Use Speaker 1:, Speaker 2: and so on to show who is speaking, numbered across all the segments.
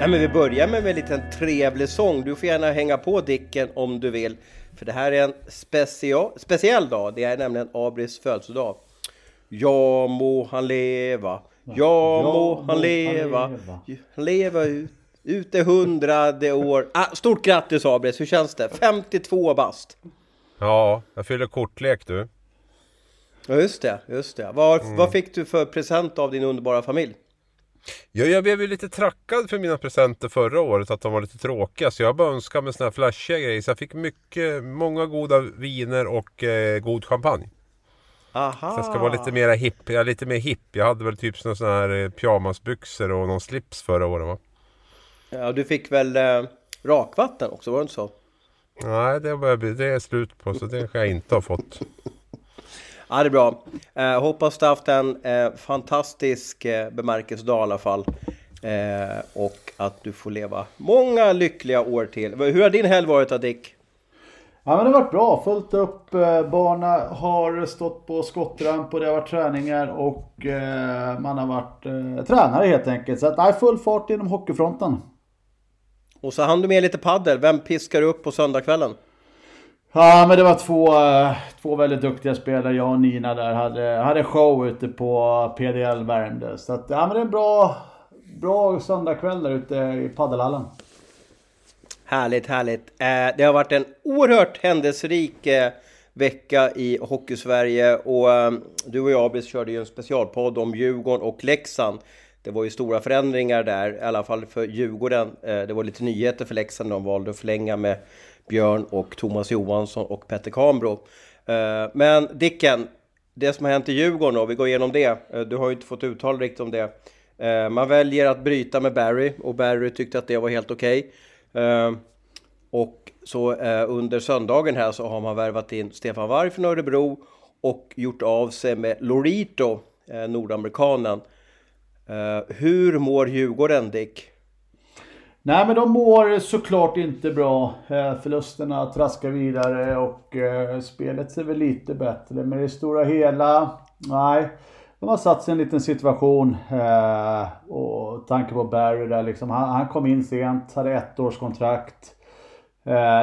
Speaker 1: Ja, men vi börjar med en liten trevlig sång. Du får gärna hänga på Dicken om du vill. För det här är en special, speciell dag. Det är nämligen Abris födelsedag. Ja må han leva, ja må han leva, han leva ut, ut det hundrade år. Ah, stort grattis Abris, hur känns det? 52 bast.
Speaker 2: Ja, jag fyller kortlek du.
Speaker 1: Ja just det, just det. Vad, mm. vad fick du för present av din underbara familj?
Speaker 2: Ja, jag blev ju lite trackad för mina presenter förra året, att de var lite tråkiga. Så jag bara önskade mig såna här flashiga grejer. Så jag fick mycket, många goda viner och eh, god champagne.
Speaker 1: Aha.
Speaker 2: Så jag ska vara lite mer hipp. Jag är lite mer hipp. Jag hade väl typ såna här eh, pyjamasbyxor och någon slips förra året va?
Speaker 1: Ja, du fick väl eh, rakvatten också, var det inte så?
Speaker 2: Nej, det, börjar bli, det är slut på så det kanske jag inte har fått.
Speaker 1: Ja, det är bra. Eh, hoppas du har haft en eh, fantastisk eh, bemärkelsedag i alla fall. Eh, och att du får leva många lyckliga år till. Hur har din helg varit då Dick?
Speaker 3: Ja men det har varit bra. Fullt upp. Eh, barna har stått på skottramp och det har varit träningar och eh, man har varit eh, tränare helt enkelt. Så att är full fart inom hockeyfronten.
Speaker 1: Och så hann du med lite paddel. Vem piskar du upp på söndagskvällen?
Speaker 3: Ja men det var två, eh, två väldigt duktiga spelare. Jag och Nina där hade, hade show ute på PDL Värmdö. Så att, ja men det är en bra, bra söndagkväll där ute i paddelhallen.
Speaker 1: Härligt, härligt. Eh, det har varit en oerhört händelserik eh, vecka i Hockeysverige och du och jag Abis, körde ju en specialpodd om Djurgården och Leksand. Det var ju stora förändringar där, i alla fall för Djurgården. Det var lite nyheter för Leksand, de valde att förlänga med Björn och Thomas Johansson och Petter Kambro. Eh, men Dicken, det som har hänt i Djurgården då, vi går igenom det. Eh, du har ju inte fått uttal riktigt om det. Eh, man väljer att bryta med Barry och Barry tyckte att det var helt okej. Okay. Och så under söndagen här så har man värvat in Stefan Warg från Örebro och gjort av sig med Lorito, nordamerikanen. Hur mår Djurgården, Dick?
Speaker 3: Nej men de mår såklart inte bra. Eh, förlusterna traskar vidare och eh, spelet ser väl lite bättre. Men i det stora hela, nej. De har satt sig i en liten situation. Eh, och tanke på Barry där liksom. Han, han, kom in sent, hade ett års kontrakt.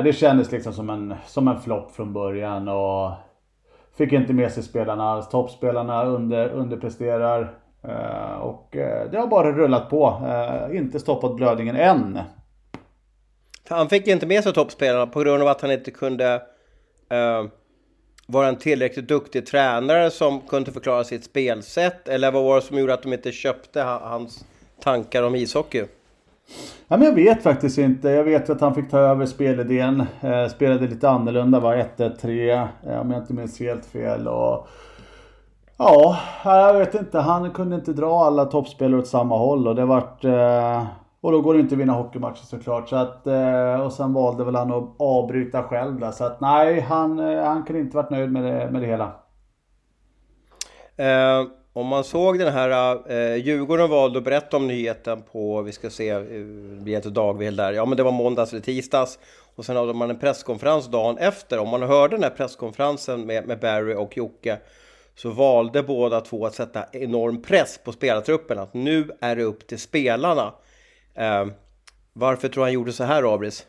Speaker 3: Det kändes liksom som en, som en flopp från början. Och fick inte med sig spelarna alls. Toppspelarna under, underpresterar. Eh, och eh, det har bara rullat på. Eh, inte stoppat blödningen än.
Speaker 1: Han fick inte med sig toppspelarna på grund av att han inte kunde eh, var en tillräckligt duktig tränare som kunde förklara sitt spelsätt? Eller vad var det som gjorde att de inte köpte hans tankar om ishockey?
Speaker 3: Ja, men jag vet faktiskt inte. Jag vet att han fick ta över spelidén. Eh, spelade lite annorlunda, var 1-1-3 eh, om jag inte minns helt fel. Och, ja, jag vet inte. Han kunde inte dra alla toppspelare åt samma håll och det vart... Eh, och då går det inte att vinna hockeymatcher såklart. Så att, eh, och sen valde väl han att avbryta själv där. Så att nej, han, eh, han kunde inte varit nöjd med det, med det hela.
Speaker 1: Eh, om man såg den här, eh, Djurgården valde att berätta om nyheten på, vi ska se, eh, det blir ett dagvill där, ja men det var måndags eller tisdags. Och sen hade man en presskonferens dagen efter. Om man hörde den här presskonferensen med, med Barry och Jocke så valde båda två att sätta enorm press på spelartruppen. Att nu är det upp till spelarna. Eh, varför tror han gjorde så här, Abris?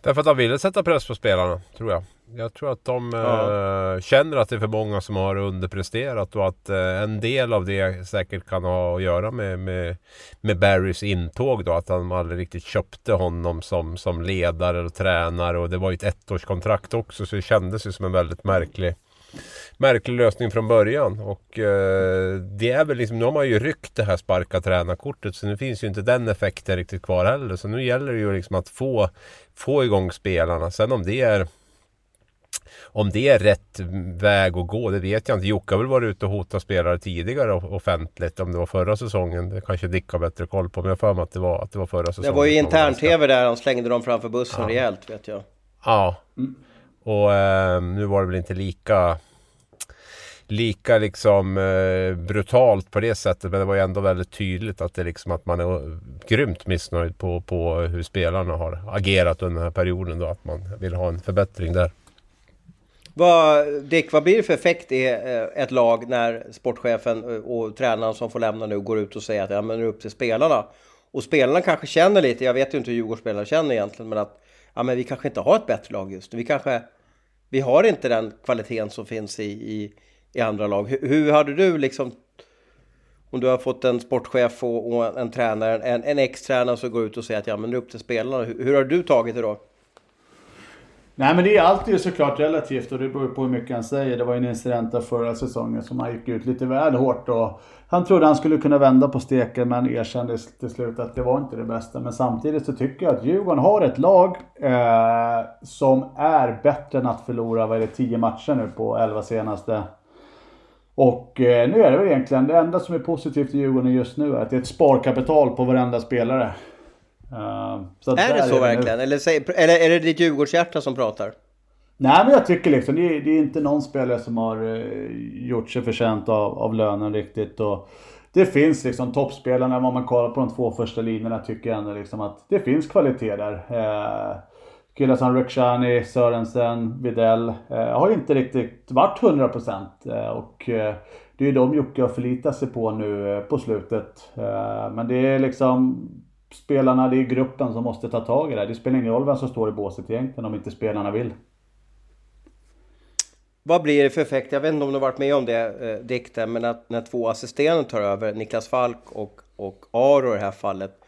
Speaker 2: Därför att han ville sätta press på spelarna, tror jag. Jag tror att de ja. eh, känner att det är för många som har underpresterat och att eh, en del av det säkert kan ha att göra med, med, med Barrys intåg då. Att han aldrig riktigt köpte honom som, som ledare och tränare och det var ju ett ettårskontrakt också så det kändes ju som en väldigt märklig märklig lösning från början. Och eh, det är väl liksom, nu har man ju ryckt det här sparka tränarkortet så nu finns ju inte den effekten riktigt kvar heller. Så nu gäller det ju liksom att få, få igång spelarna. Sen om det är om det är rätt väg att gå, det vet jag inte. Jocke har väl varit ute och hotat spelare tidigare offentligt. Om det var förra säsongen. Det kanske Dick har bättre koll på. Men jag har för mig att det var, att det var förra säsongen.
Speaker 1: Det var ju intern-tv där han slängde dem framför bussen ja. rejält vet jag.
Speaker 2: Ja. Och eh, nu var det väl inte lika lika liksom eh, brutalt på det sättet. Men det var ju ändå väldigt tydligt att det liksom att man är grymt missnöjd på, på hur spelarna har agerat under den här perioden. Då, att man vill ha en förbättring där.
Speaker 1: Vad, Dick, vad blir det för effekt i eh, ett lag när sportchefen eh, och tränaren som får lämna nu går ut och säger att ja, men det är upp till spelarna? Och spelarna kanske känner lite, jag vet ju inte hur Djurgårdsspelarna känner egentligen, men att ja, men vi kanske inte har ett bättre lag just nu. Vi kanske vi har inte den kvaliteten som finns i, i, i andra lag. Hur, hur hade du liksom, om du har fått en sportchef och, och en tränare, en, en ex-tränare som går ut och säger att ja men det är upp till spelarna. Hur, hur har du tagit det då?
Speaker 3: Nej men det är alltid såklart relativt och det beror på hur mycket han säger. Det var ju en incident där förra säsongen som han gick ut lite väl hårt och han trodde han skulle kunna vända på steken men erkände till slut att det var inte det bästa. Men samtidigt så tycker jag att Djurgården har ett lag eh, som är bättre än att förlora, vad är det, 10 matcher nu på 11 senaste. Och eh, nu är det väl egentligen, det enda som är positivt i Djurgården just nu är att det är ett sparkapital på varenda spelare.
Speaker 1: Uh, är det så är verkligen? Eller, eller är det ditt Djurgårdshjärta som pratar?
Speaker 3: Nej men jag tycker liksom, det är, det är inte någon spelare som har uh, gjort sig förtjänt av, av lönen riktigt. Och det finns liksom toppspelarna, om man kollar på de två första linjerna tycker jag ändå liksom att det finns kvalitet där. Uh, Killar som Rekshani, Sörensen, Videll uh, har inte riktigt varit 100% uh, och det är ju de Jocke har förlitat sig på nu på slutet. Men det är liksom spelarna, det är gruppen som måste ta tag i det. Det spelar ingen roll vem som står i båset egentligen om inte spelarna vill.
Speaker 1: Vad blir det för effekt? Jag vet inte om du har varit med om det, eh, Dikten, men att när två assisterande tar över, Niklas Falk och, och Aro i det här fallet.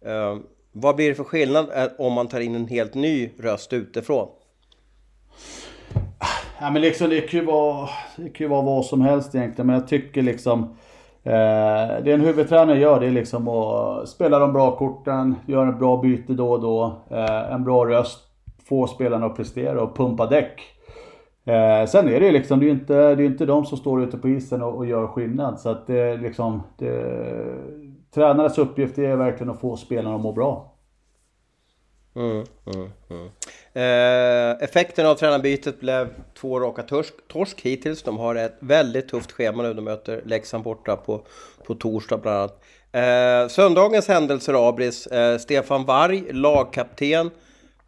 Speaker 1: Eh, vad blir det för skillnad eh, om man tar in en helt ny röst utifrån?
Speaker 3: Ja, men liksom, det, kan ju vara, det kan ju vara vad som helst egentligen, men jag tycker liksom Eh, det en huvudtränare gör det är liksom att spela de bra korten, göra en bra byte då och då, eh, en bra röst, få spelarna att prestera och pumpa däck. Eh, sen är det ju liksom, det är inte, det är inte de som står ute på isen och, och gör skillnad. Så att det är liksom, det, tränarens uppgift är verkligen att få spelarna att må bra.
Speaker 1: Mm, mm, mm. Eh, effekten av tränarbytet blev två raka torsk, torsk hittills. De har ett väldigt tufft schema nu. De möter Leksand borta på, på torsdag bland annat. Eh, söndagens händelser Abris. Eh, Stefan Varg, lagkapten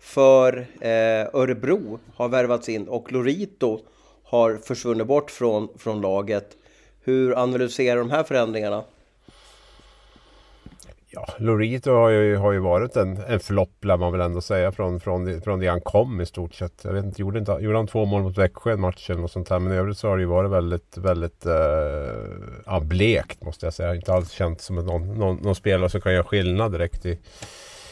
Speaker 1: för eh, Örebro, har värvats in och Lorito har försvunnit bort från, från laget. Hur analyserar de här förändringarna?
Speaker 2: Ja, Lorito har ju, har ju varit en, en flopp lär man väl ändå säga från, från, det, från det han kom i stort sett. Jag vet inte, gjorde, inte, gjorde han två mål mot Växjö i eller något sånt här. Men i övrigt så har det ju varit väldigt, väldigt uh, blekt måste jag säga. Inte alls känt som någon, någon, någon, spelare som kan göra skillnad direkt i,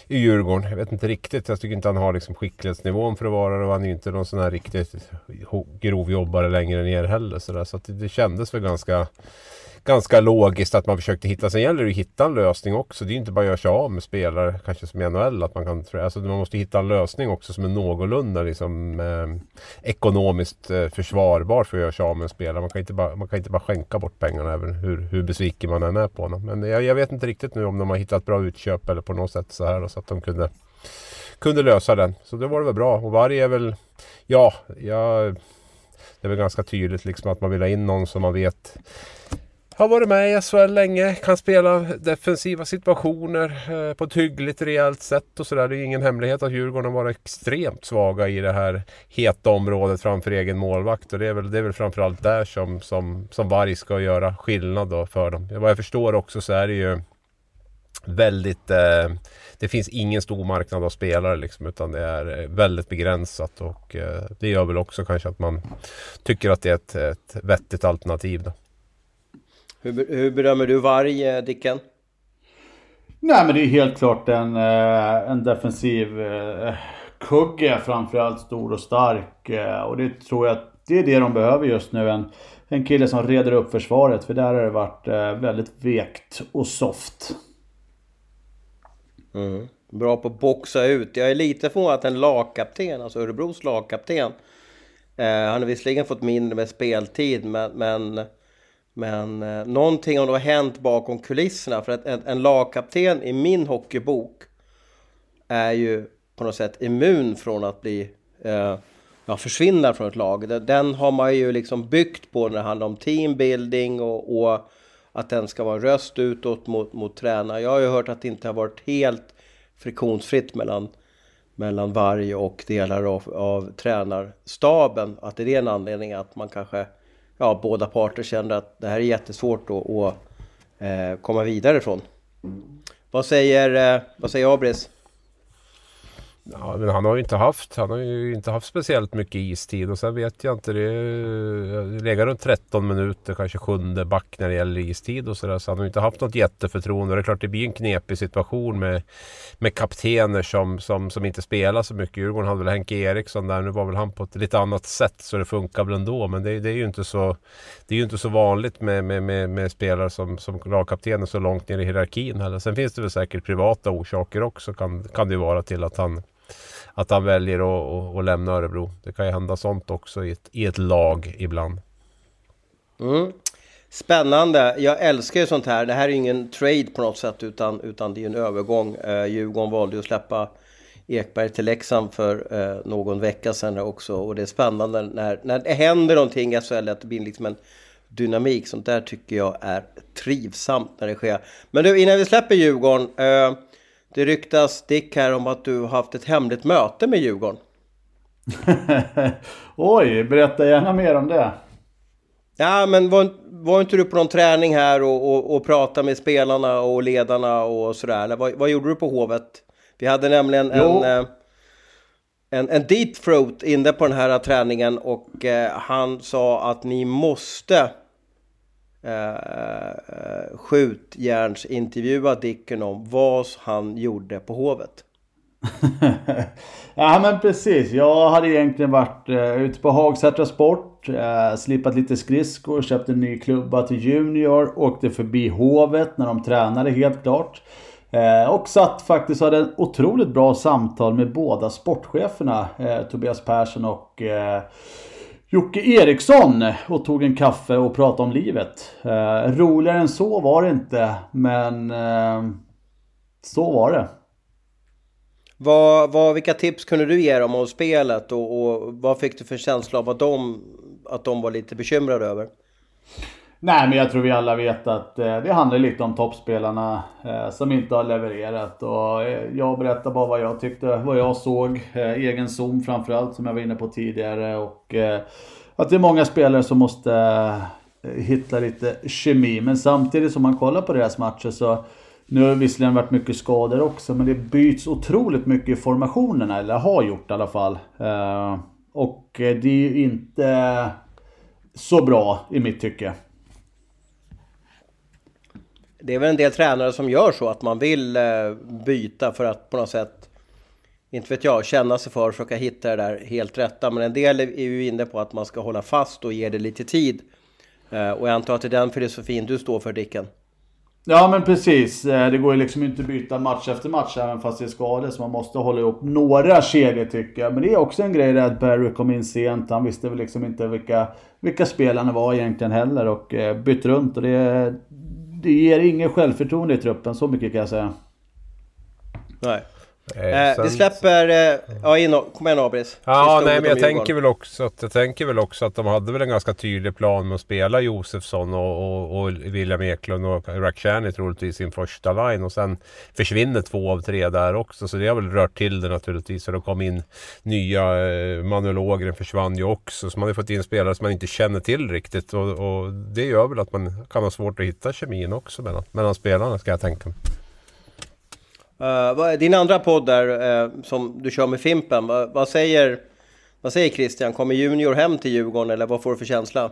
Speaker 2: i Djurgården. Jag vet inte riktigt. Jag tycker inte han har liksom skicklighetsnivån för att vara det. Och han är ju inte någon sån här riktigt grovjobbare längre ner heller. Så, där. så det, det kändes väl ganska ganska logiskt att man försökte hitta. Sen gäller det att hitta en lösning också. Det är inte bara att göra sig av med spelare, kanske som i NHL. Att man, kan, alltså man måste hitta en lösning också som är någorlunda liksom, eh, ekonomiskt eh, försvarbar för att göra sig av med en spelare. Man kan inte bara, man kan inte bara skänka bort pengarna även hur, hur besviken man än är på honom. Men jag, jag, vet inte riktigt nu om de har hittat bra utköp eller på något sätt så här. Så att de kunde, kunde lösa den. Så det var det väl bra. Och varje är väl, ja, jag det är väl ganska tydligt liksom att man vill ha in någon som man vet har varit med i SHL länge, kan spela defensiva situationer eh, på ett hyggligt rejält sätt och sådär. Det är ingen hemlighet att Djurgården har varit extremt svaga i det här heta området framför egen målvakt. Och det är väl, det är väl framförallt där som, som, som Varg ska göra skillnad då för dem. Vad jag förstår också så är det ju väldigt eh, det finns ingen stor marknad av spelare liksom, utan det är eh, väldigt begränsat och eh, det gör väl också kanske att man tycker att det är ett, ett vettigt alternativ. Då.
Speaker 1: Hur, hur bedömer du Varg, Dicken?
Speaker 3: Nej men det är helt klart en, eh, en defensiv kugge framförallt stor och stark. Och det tror jag att det är det de behöver just nu. En, en kille som reder upp försvaret för där har det varit väldigt vekt och soft.
Speaker 1: Mm. Bra på att boxa ut. Jag är lite förvånad att en lagkapten, alltså Örebros lagkapten, eh, han har visserligen fått mindre med speltid, men, men, men eh, någonting har nog hänt bakom kulisserna. För att en, en lagkapten i min hockeybok är ju på något sätt immun från att bli eh, ja, försvinna från ett lag. Den har man ju liksom byggt på när det handlar om teambuilding och, och att den ska vara röst utåt mot, mot tränare. Jag har ju hört att det inte har varit helt friktionsfritt mellan, mellan varg och delar av, av tränarstaben. Att det är en anledning att man kanske, ja, båda parter känner att det här är jättesvårt att, att eh, komma vidare från. Vad säger, eh, vad säger Abris?
Speaker 2: Ja, men han har ju inte haft, han har ju inte haft speciellt mycket istid och sen vet jag inte. Det lägger runt 13 minuter, kanske sjunde back när det gäller istid och sådär. Så han har inte haft något jätteförtroende. Det är klart det blir en knepig situation med, med kaptener som, som, som inte spelar så mycket. Djurgården hade väl Henke Eriksson där. Nu var väl han på ett lite annat sätt så det funkar väl ändå. Men det, det är ju inte så, det är ju inte så vanligt med, med, med, med spelare som, som lagkaptener så långt ner i hierarkin heller. Sen finns det väl säkert privata orsaker också kan, kan det vara till att han att han väljer att, att, lämna Örebro. Det kan ju hända sånt också i ett, i ett lag ibland.
Speaker 1: Mm. Spännande. Jag älskar ju sånt här. Det här är ingen trade på något sätt utan, utan det är en övergång. Eh, Djurgården valde att släppa Ekberg till Leksand för eh, någon vecka sedan också. Och det är spännande när, när det händer någonting i SHL, att det blir liksom en dynamik. Sånt där tycker jag är trivsamt när det sker. Men du, innan vi släpper Djurgården. Eh, det ryktas, Dick, här om att du har haft ett hemligt möte med Djurgården.
Speaker 3: Oj, berätta gärna mer om det.
Speaker 1: Ja, men var, var inte du på någon träning här och, och, och pratade med spelarna och ledarna och sådär? Vad, vad gjorde du på Hovet? Vi hade nämligen en, eh, en, en deep throat inne på den här träningen och eh, han sa att ni måste eh, skjutjärnsintervjua Dicken om vad han gjorde på Hovet.
Speaker 3: ja men precis. Jag hade egentligen varit eh, ute på Hagsätra Sport. eh, slipat lite skridskor, köpt en ny klubba till Junior. Åkte förbi Hovet när de tränade helt klart. Eh, och satt faktiskt och hade ett otroligt bra samtal med båda sportcheferna. Eh, Tobias Persson och eh, Jocke Eriksson och tog en kaffe och pratade om livet. Eh, roligare än så var det inte, men eh, så var det.
Speaker 1: Vad, vad, vilka tips kunde du ge dem om spelet och, och vad fick du för känsla av att de, att de var lite bekymrade över?
Speaker 3: Nej, men jag tror vi alla vet att eh, det handlar lite om toppspelarna eh, som inte har levererat. Och eh, jag berättar bara vad jag tyckte, vad jag såg. Eh, egen zon framförallt som jag var inne på tidigare. Och eh, att det är många spelare som måste eh, hitta lite kemi. Men samtidigt som man kollar på deras matcher så nu har det visserligen varit mycket skador också, men det byts otroligt mycket i formationerna, eller har gjort i alla fall. Eh, och eh, det är ju inte så bra i mitt tycke
Speaker 1: det är väl en del tränare som gör så att man vill eh, byta för att på något sätt, inte vet jag, känna sig för och försöka hitta det där helt rätta. Men en del är ju inne på att man ska hålla fast och ge det lite tid. Eh, och jag antar att det är den filosofin du står för Dicken.
Speaker 3: Ja men precis. Eh, det går ju liksom inte att byta match efter match även fast det är skador. Så man måste hålla ihop några kedjor tycker jag. Men det är också en grej där att Barry kom in sent. Han visste väl liksom inte vilka, vilka spelarna var egentligen heller. Och bytte runt. Och det, det ger ingen självförtroende i truppen, så mycket kan jag säga.
Speaker 1: Nej. Eh, sen... Vi släpper... Eh, ja, in, kom igen Abris.
Speaker 2: Ja, nej, men jag tänker, väl också att, jag tänker väl också att de hade väl en ganska tydlig plan med att spela Josefsson och, och, och William Eklund och Rakhshani troligtvis sin första line. Och sen försvinner två av tre där också. Så det har väl rört till det naturligtvis. Så det kom in nya... Eh, Manuel Ågren försvann ju också. Så man har fått in spelare som man inte känner till riktigt. Och, och det gör väl att man kan ha svårt att hitta kemin också mellan, mellan spelarna ska jag tänka mig.
Speaker 1: Uh, din andra podd där uh, som du kör med Fimpen, vad, vad, säger, vad säger Christian? Kommer Junior hem till Djurgården eller vad får du för känsla?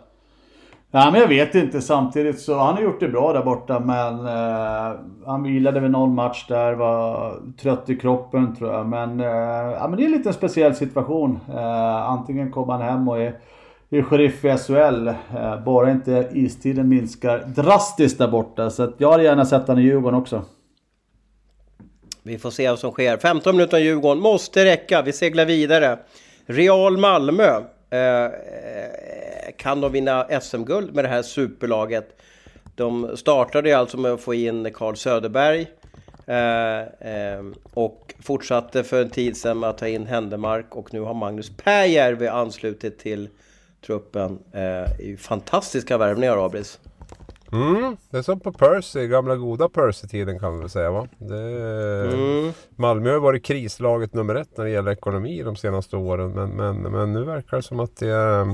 Speaker 3: Nej men jag vet inte samtidigt så han har gjort det bra där borta men eh, han vilade väl någon match där, var trött i kroppen tror jag. Men, eh, ja, men det är en lite speciell situation. Eh, antingen kommer han hem och är, är sheriff i SHL. Eh, bara inte istiden minskar drastiskt där borta. Så jag hade gärna sett han i Djurgården också.
Speaker 1: Vi får se vad som sker. 15 minuter av Djurgården måste räcka. Vi seglar vidare. Real Malmö. Eh, eh kan de vinna SM-guld med det här superlaget? De startade ju alltså med att få in Carl Söderberg. Eh, eh, och fortsatte för en tid sedan med att ta in Händemark och nu har Magnus Pääjärvi anslutit till truppen. Eh, fantastiska värvningar, Abris.
Speaker 2: Mm, det är som på Percy, gamla goda Percy-tiden kan man väl säga va? Det, mm. Malmö har varit krislaget nummer ett när det gäller ekonomi de senaste åren. Men, men, men nu verkar det som att det eh,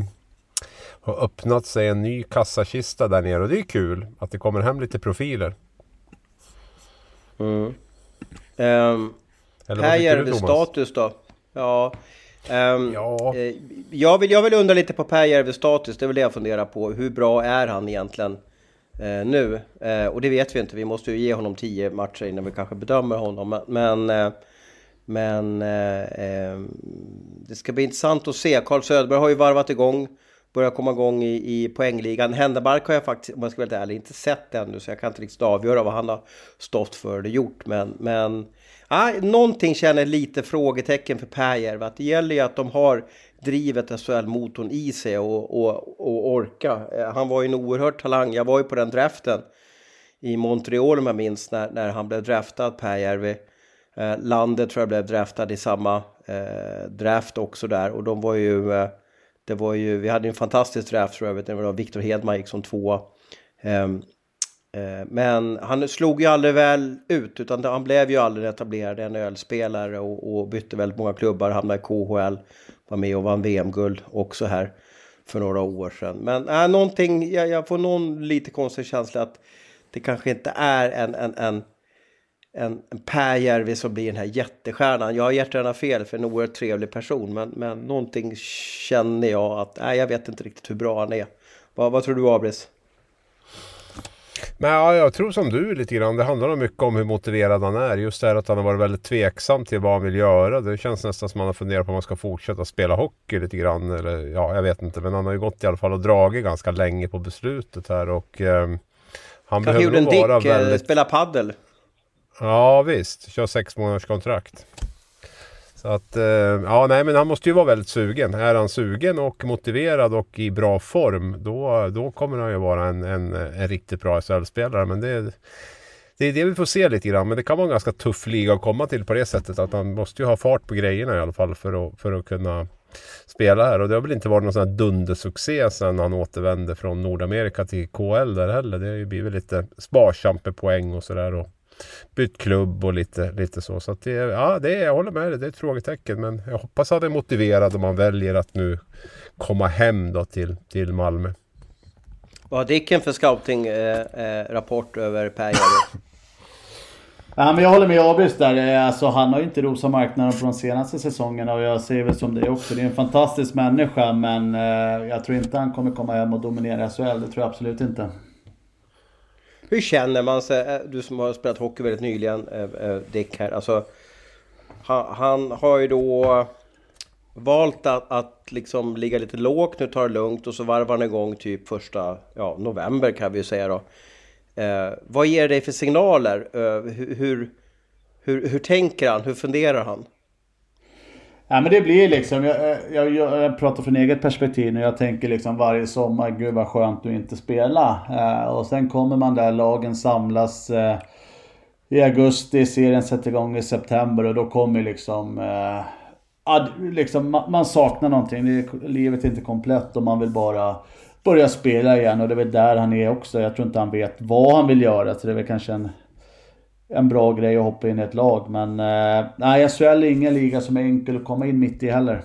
Speaker 2: har öppnat sig en ny kassakista där nere. Och det är kul att det kommer hem lite profiler.
Speaker 1: Mm. Um, här gäller det status då. Ja. Um, ja. Eh, jag, vill, jag vill undra lite på Per Järves status. Det är väl det jag funderar på. Hur bra är han egentligen? Eh, nu. Eh, och det vet vi inte, vi måste ju ge honom 10 matcher innan vi kanske bedömer honom. Men, eh, men eh, eh, det ska bli intressant att se. Carl Söderberg har ju varvat igång, börjar komma igång i, i poängligan. Händemark har jag faktiskt, om jag ska vara ärlig, inte sett ännu så jag kan inte riktigt avgöra vad han har stått för eller gjort. Men, men ah, någonting känner lite frågetecken för Pääjärvi. Att det gäller ju att de har drivet SHL-motorn i sig och, och, och orka. Eh, han var ju en oerhörd talang. Jag var ju på den draften i Montreal om jag minns när, när han blev draftad, Pääjärvi. Eh, landet tror jag blev draftad i samma eh, draft också där och de var ju eh, det var ju, vi hade en fantastisk draft tror jag, det var Victor Hedman gick som tvåa. Ehm, Eh, men han slog ju aldrig väl ut, utan han blev ju aldrig etablerad NHL-spelare och, och bytte väldigt många klubbar, hamnade i KHL var med och vann VM-guld också här för några år sedan. Men äh, någonting, jag, jag får någon lite konstig känsla att det kanske inte är en, en, en, en, en Per Järvi som blir den här jättestjärnan. Jag har hjärtat fel för en oerhört trevlig person, men, men någonting känner jag att, nej, jag vet inte riktigt hur bra han är. Vad, vad tror du, Abris?
Speaker 2: Men ja, jag tror som du lite grann. Det handlar nog mycket om hur motiverad han är. Just det här att han har varit väldigt tveksam till vad han vill göra. Det känns nästan som att han har funderat på om han ska fortsätta spela hockey lite grann. Eller ja, jag vet inte. Men han har ju gått i alla fall och dragit ganska länge på beslutet här och eh, han
Speaker 1: Kanske behöver nog vara dick, väldigt... spela paddel.
Speaker 2: Ja visst, kör sex månaders kontrakt. Så att, eh, ja nej men han måste ju vara väldigt sugen. Är han sugen och motiverad och i bra form då, då kommer han ju vara en, en, en riktigt bra SHL-spelare. Men det, det är det vi får se lite grann. Men det kan vara en ganska tuff liga att komma till på det sättet. Att man måste ju ha fart på grejerna i alla fall för att, för att kunna spela här. Och det har väl inte varit någon sån här dundersuccé sen han återvände från Nordamerika till KL där heller. Det har ju blivit lite sparsamt med poäng och sådär bytt klubb och lite, lite så. Så det, ja, det är, jag håller med dig, det är ett frågetecken. Men jag hoppas att det är motiverad om man väljer att nu komma hem då till, till Malmö.
Speaker 1: Vad har Dicken för scouting-rapport eh, eh, över Per
Speaker 3: Ja, men jag håller med Abris där. Alltså, han har ju inte rosat marknaden på de senaste säsongerna och jag ser väl som det också. Det är en fantastisk människa men eh, jag tror inte han kommer komma hem och dominera SHL. Det tror jag absolut inte.
Speaker 1: Hur känner man sig, eh, du som har spelat hockey väldigt nyligen, eh, eh, Dick här, alltså han, han har ju då valt att, att liksom ligga lite lågt, nu tar det lugnt och så varvar han igång typ första ja, november kan vi ju säga då. Eh, vad ger det dig för signaler? Eh, hur, hur, hur, hur tänker han? Hur funderar han?
Speaker 3: Ja men det blir liksom, eh, jag, jag, jag, pratar från eget perspektiv nu. Jag tänker liksom varje sommar, gud vad skönt att inte spela. Eh, och sen kommer man där, lagen samlas eh, i augusti, serien sätter igång i september och då kommer liksom... Eh, ad, liksom man, man, saknar någonting. Det, livet är inte komplett och man vill bara börja spela igen. Och det är väl där han är också. Jag tror inte han vet vad han vill göra. Så det är väl kanske en en bra grej att hoppa in i ett lag. Men eh, nej, SHL är ingen liga som är enkel att komma in mitt i heller.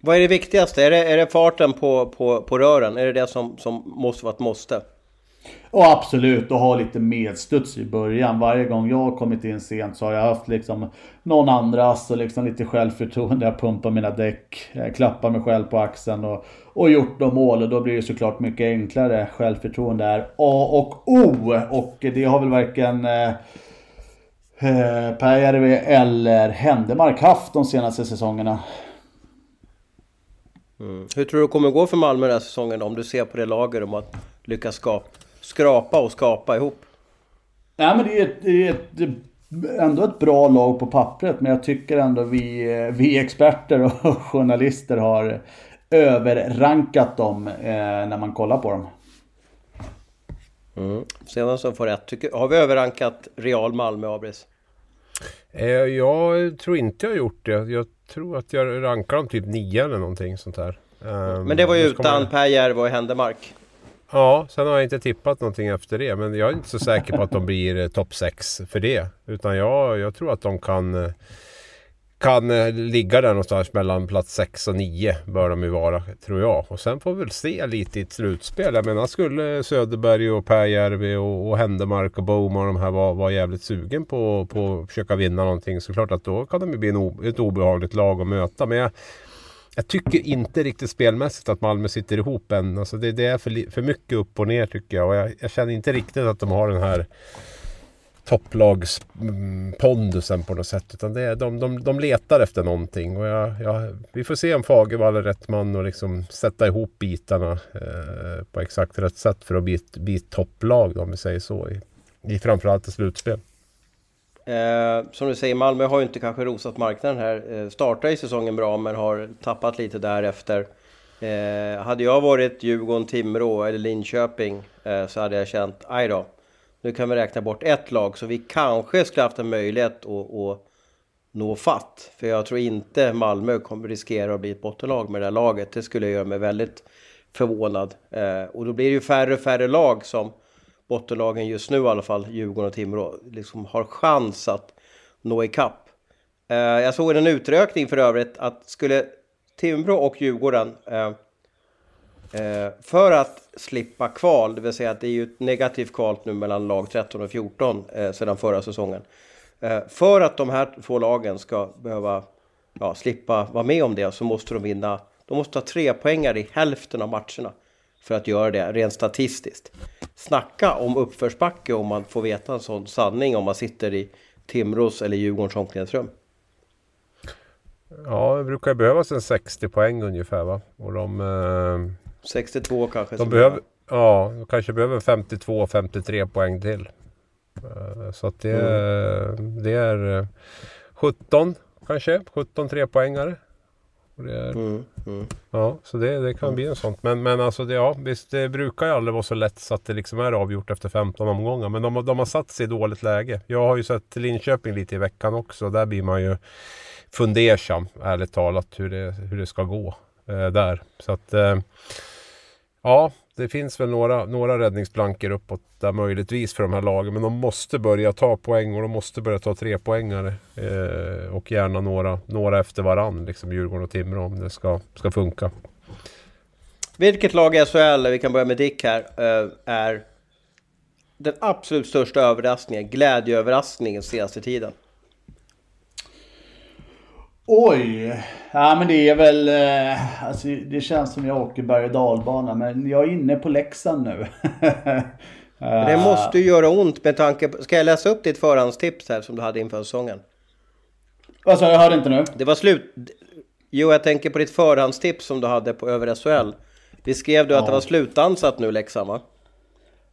Speaker 1: Vad är det viktigaste? Är det, är det farten på, på, på rören? Är det det som, som måste vara ett måste?
Speaker 3: Och absolut, och ha lite medstuds i början. Varje gång jag har kommit in sent så har jag haft liksom någon andras och liksom lite självförtroende. Jag pumpar mina däck, klappar mig själv på axeln och, och gjort de mål. Och då blir det såklart mycket enklare. Självförtroende är A och O. Och det har väl varken eh, eh eller Händemark haft de senaste säsongerna.
Speaker 1: Mm. Hur tror du det kommer gå för Malmö den här säsongen om du ser på det laget om att lyckas skapa, skrapa och skapa ihop?
Speaker 3: Nej men det är, ett, det är ett, ändå ett bra lag på pappret men jag tycker ändå vi, vi experter och journalister har överrankat dem eh, när man kollar på dem.
Speaker 1: Mm. Sedan som får rätt. Tycker, har vi överrankat Real Malmö, Abris?
Speaker 2: Eh, jag tror inte jag har gjort det. Jag tror att jag rankar dem typ 9 eller någonting sånt här.
Speaker 1: Um, men det var ju utan Per Järve och Händemark.
Speaker 2: Ja, sen har jag inte tippat någonting efter det. Men jag är inte så säker på att de blir eh, topp 6 för det. Utan jag, jag tror att de kan eh, kan eh, ligga där någonstans mellan plats 6 och 9 bör de ju vara, tror jag. Och sen får vi väl se lite i ett slutspel. Jag menar, skulle Söderberg och Pääjärvi och, och Händemark och Boman och de här vara var jävligt sugen på, på att försöka vinna någonting så klart att då kan de ju bli en, ett obehagligt lag att möta. Men jag, jag tycker inte riktigt spelmässigt att Malmö sitter ihop än. Alltså det, det är för, för mycket upp och ner tycker jag. Och jag, jag känner inte riktigt att de har den här topplagspondusen på något sätt. Utan det är, de, de, de letar efter någonting. Och jag, jag, vi får se om Fagervall är rätt man och liksom sätta ihop bitarna eh, på exakt rätt sätt för att bli ett, bli ett topplag om vi säger så. I, i framförallt i slutspel.
Speaker 1: Eh, som du säger, Malmö har ju inte kanske rosat marknaden här. Eh, startar i säsongen bra men har tappat lite därefter. Eh, hade jag varit Djurgården, Timrå eller Linköping eh, så hade jag känt, aj då. Nu kan vi räkna bort ett lag, så vi kanske skulle haft en möjlighet att, att nå fatt. För jag tror inte Malmö kommer riskera att bli ett bottenlag med det här laget. Det skulle göra mig väldigt förvånad. Eh, och då blir det ju färre och färre lag som bottenlagen just nu i alla fall, Djurgården och Timrå, liksom har chans att nå ikapp. Eh, jag såg en utrökning för övrigt att skulle Timrå och Djurgården eh, Eh, för att slippa kval, det vill säga att det är ju ett negativt kval nu mellan lag 13 och 14 eh, sedan förra säsongen. Eh, för att de här två lagen ska behöva ja, slippa vara med om det så måste de vinna. De måste ha tre poängar i hälften av matcherna för att göra det rent statistiskt. Snacka om uppförsbacke om man får veta en sån sanning om man sitter i Timrås eller Djurgårdens omklädningsrum.
Speaker 2: Ja, det brukar behövas en 60 poäng ungefär va? Och de, eh
Speaker 1: 62 kanske.
Speaker 2: De behöver, ja, de kanske behöver 52-53 poäng till. Eh, så att det, mm. det är 17 eh, kanske, 17 trepoängare. Det är, mm, mm. Ja, så det, det kan bli en sån. Men, men alltså det, ja, visst, det brukar ju aldrig vara så lätt så att det liksom är avgjort efter 15 omgångar. Men de, de har satt sig i dåligt läge. Jag har ju sett Linköping lite i veckan också. Där blir man ju fundersam, ärligt talat, hur det, hur det ska gå eh, där. Så att eh, Ja, det finns väl några, några räddningsplankor uppåt där möjligtvis för de här lagen. Men de måste börja ta poäng och de måste börja ta tre poängare eh, Och gärna några, några efter varann, liksom Djurgården och Timrå om det ska, ska funka.
Speaker 1: Vilket lag i SHL, vi kan börja med Dick här, eh, är den absolut största överraskningen, glädjeöverraskningen senaste tiden?
Speaker 3: Oj! Ja men det är väl... Eh, alltså, det känns som jag åker berg och dalbana men jag är inne på Leksand nu.
Speaker 1: det måste ju göra ont med tanke på... Ska jag läsa upp ditt förhandstips här som du hade inför säsongen?
Speaker 3: Vad sa jag? hörde inte nu.
Speaker 1: Det var slut... Jo, jag tänker på ditt förhandstips som du hade på över SHL. Vi skrev du ja. att det var slutansatt nu Leksand va?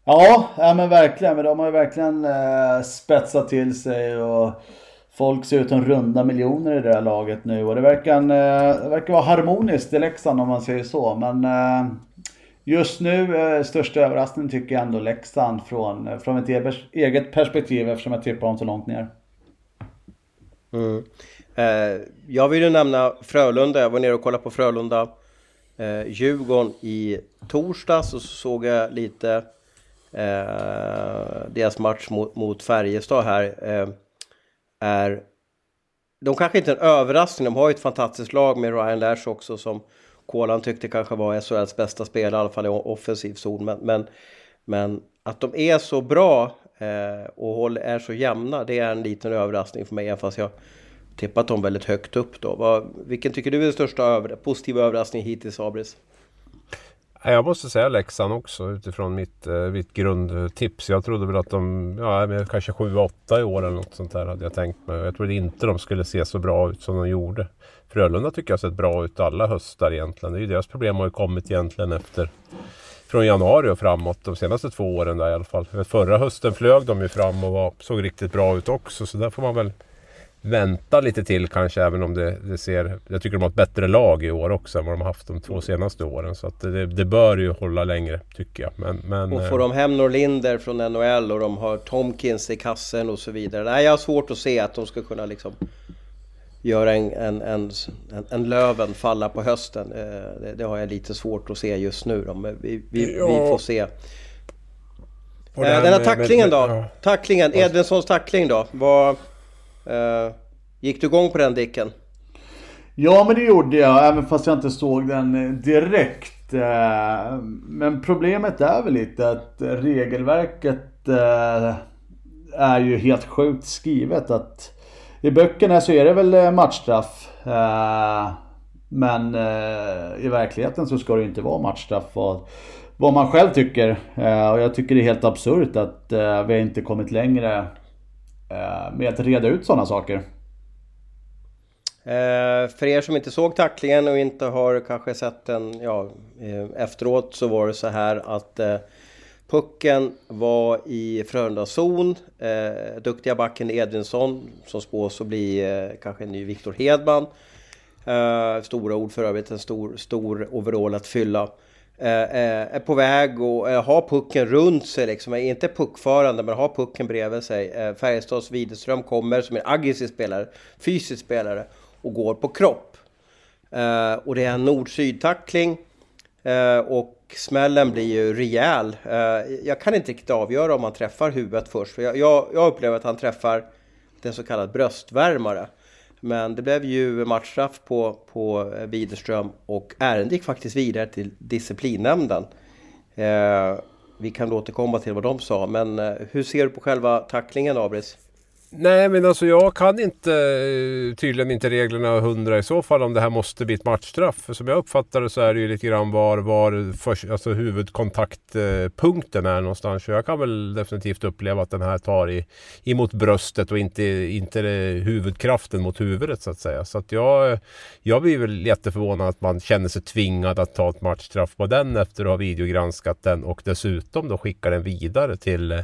Speaker 3: Ja, ja men verkligen. Men de har ju verkligen eh, spetsat till sig och Folk ser ut som runda miljoner i det här laget nu och det verkar, eh, det verkar vara harmoniskt i Leksand om man säger så. Men eh, just nu, eh, största överraskningen tycker jag ändå Leksand från, från ett eget perspektiv eftersom jag tippar dem så långt ner.
Speaker 1: Mm. jag vill ju nämna Frölunda. Jag var nere och kollade på Frölunda Djurgården i torsdags och så såg jag lite eh, deras match mot, mot Färjestad här är... De kanske inte är en överraskning, de har ju ett fantastiskt lag med Ryan Lash också som Kolan tyckte kanske var SHLs bästa spelare, i alla fall i offensiv zon. Men, men, men att de är så bra eh, och är så jämna, det är en liten överraskning för mig, även fast jag tippat dem väldigt högt upp då. Vad, vilken tycker du är den största över, positiva överraskningen hittills, Abris?
Speaker 2: Jag måste säga Leksand också utifrån mitt, eh, mitt grundtips. Jag trodde väl att de, ja kanske 7-8 i år eller något sånt där hade jag tänkt mig. Jag trodde inte de skulle se så bra ut som de gjorde. Frölunda tycker jag har sett bra ut alla höstar egentligen. Det är ju deras problem har ju kommit egentligen efter från januari och framåt de senaste två åren där i alla fall. Förra hösten flög de ju fram och var, såg riktigt bra ut också så där får man väl vänta lite till kanske även om det, det, ser... Jag tycker de har ett bättre lag i år också än vad de har haft de två senaste åren. Så att det, det bör ju hålla längre tycker jag. Men, men,
Speaker 1: och får de hem Norlinder från NHL och de har Tomkins i kassen och så vidare. Nej, jag har svårt att se att de ska kunna liksom göra en, en, en, en, Löven falla på hösten. Eh, det, det, har jag lite svårt att se just nu. Då. Men vi, vi, ja. vi får se. Eh, den här tacklingen då? Tacklingen, Edvinssons tackling då? Vad... Eh, gick du igång på den Dicken?
Speaker 3: Ja men det gjorde jag, även fast jag inte såg den eh, direkt. Eh, men problemet är väl lite att regelverket är ju helt sjukt skrivet. att I böckerna så är det väl matchstraff. Men i verkligheten så ska det inte vara matchstraff. Vad, man själv tycker. Och jag tycker det är helt absurt att vi inte kommit längre Eh, med att reda ut sådana saker.
Speaker 1: Eh, för er som inte såg tacklingen och inte har kanske sett den ja, eh, efteråt så var det så här att eh, pucken var i Frölundas zon. Eh, duktiga backen Edvinsson som spås att bli kanske en ny Viktor Hedman. stora ord för övrigt, en stor, stor overall att fylla. Eh, eh, är på väg och eh, har pucken runt sig, liksom. är inte puckförande men har pucken bredvid sig. Eh, Färjestads Widerström kommer som en aggressiv spelare, fysisk spelare och går på kropp. Eh, och det är en nord-syd-tackling och smällen blir ju rejäl. jag kan inte riktigt avgöra om han träffar huvudet först, för jag, jag, jag upplever att han träffar den så kallad bröstvärmare. Men det blev ju matchstraff på, på Widerström och ärendet gick faktiskt vidare till disciplinnämnden. Eh, vi kan återkomma till vad de sa, men eh, hur ser du på själva tacklingen, Abris?
Speaker 2: Nej men alltså jag kan inte eh, tydligen inte reglerna hundra i så fall om det här måste bli ett matchstraff. För som jag uppfattar det så är det ju lite grann var, var för, alltså huvudkontaktpunkten är någonstans. Så jag kan väl definitivt uppleva att den här tar i, emot bröstet och inte, inte huvudkraften mot huvudet så att säga. Så att jag, jag blir väl jätteförvånad att man känner sig tvingad att ta ett matchstraff på den efter att ha videogranskat den och dessutom då skickar den vidare till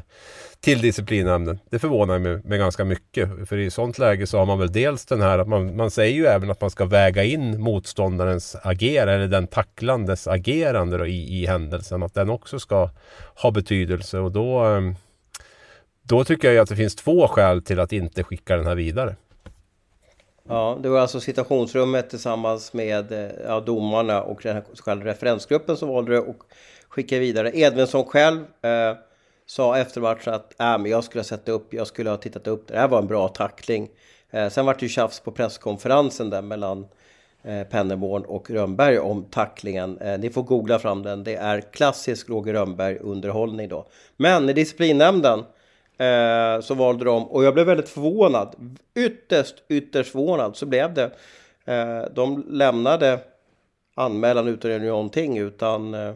Speaker 2: till disciplinnämnden. Det förvånar mig, med ganska mycket. För i sånt läge så har man väl dels den här att man, man säger ju även att man ska väga in motståndarens agerande eller den tacklandes agerande då, i, i händelsen. Att den också ska ha betydelse och då, ehm, då tycker jag att det finns två skäl till att inte skicka den här vidare.
Speaker 1: Ja, det var alltså situationsrummet tillsammans med eh, ja, domarna och den här så kallade referensgruppen som valde det och skickade vidare. Edvinsson själv eh, sa efter matchen att äh, men jag skulle ha sett upp, jag skulle ha tittat upp det. Här var en bra tackling. Eh, sen var det ju tjafs på presskonferensen där mellan eh, Pennerborn och Rönnberg om tacklingen. Eh, ni får googla fram den. Det är klassisk Roger Rönnberg underhållning då. Men i disciplinnämnden eh, så valde de, och jag blev väldigt förvånad, ytterst, ytterst förvånad så blev det. Eh, de lämnade anmälan utan att göra någonting utan eh,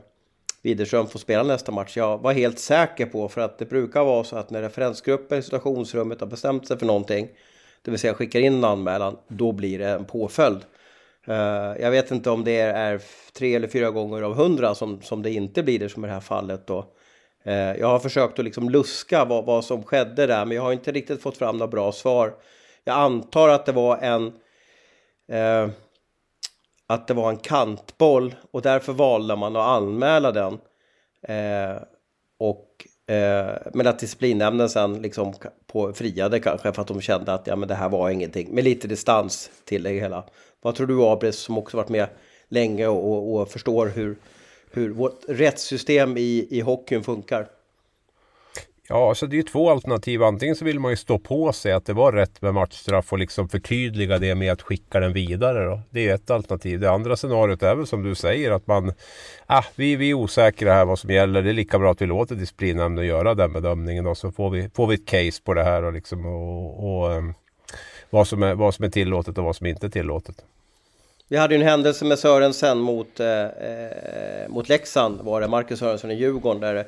Speaker 1: Widerström får spela nästa match. Jag var helt säker på, för att det brukar vara så att när referensgruppen i situationsrummet har bestämt sig för någonting, det vill säga skickar in en anmälan, då blir det en påföljd. Eh, jag vet inte om det är tre eller fyra gånger av hundra som, som det inte blir det som i det här fallet då. Eh, jag har försökt att liksom luska vad, vad som skedde där, men jag har inte riktigt fått fram några bra svar. Jag antar att det var en eh, att det var en kantboll och därför valde man att anmäla den. Eh, och, eh, men att disciplinnämnden sen liksom på, friade kanske för att de kände att ja, men det här var ingenting. Med lite distans till det hela. Vad tror du Abris som också varit med länge och, och förstår hur, hur vårt rättssystem i, i hockeyn funkar?
Speaker 2: Ja, så det är ju två alternativ. Antingen så vill man ju stå på sig att det var rätt med matchstraff och liksom förtydliga det med att skicka den vidare. Då. Det är ett alternativ. Det andra scenariot är väl som du säger att man... Ah, vi, vi är osäkra här vad som gäller. Det är lika bra att vi låter disciplinnämnden göra den bedömningen. Då, så får vi, får vi ett case på det här och, liksom, och, och ehm, vad, som är, vad som är tillåtet och vad som inte är tillåtet.
Speaker 1: Vi hade ju en händelse med Sörensen mot, eh, eh, mot Leksand, var det, Marcus Sörensen i Djurgården, där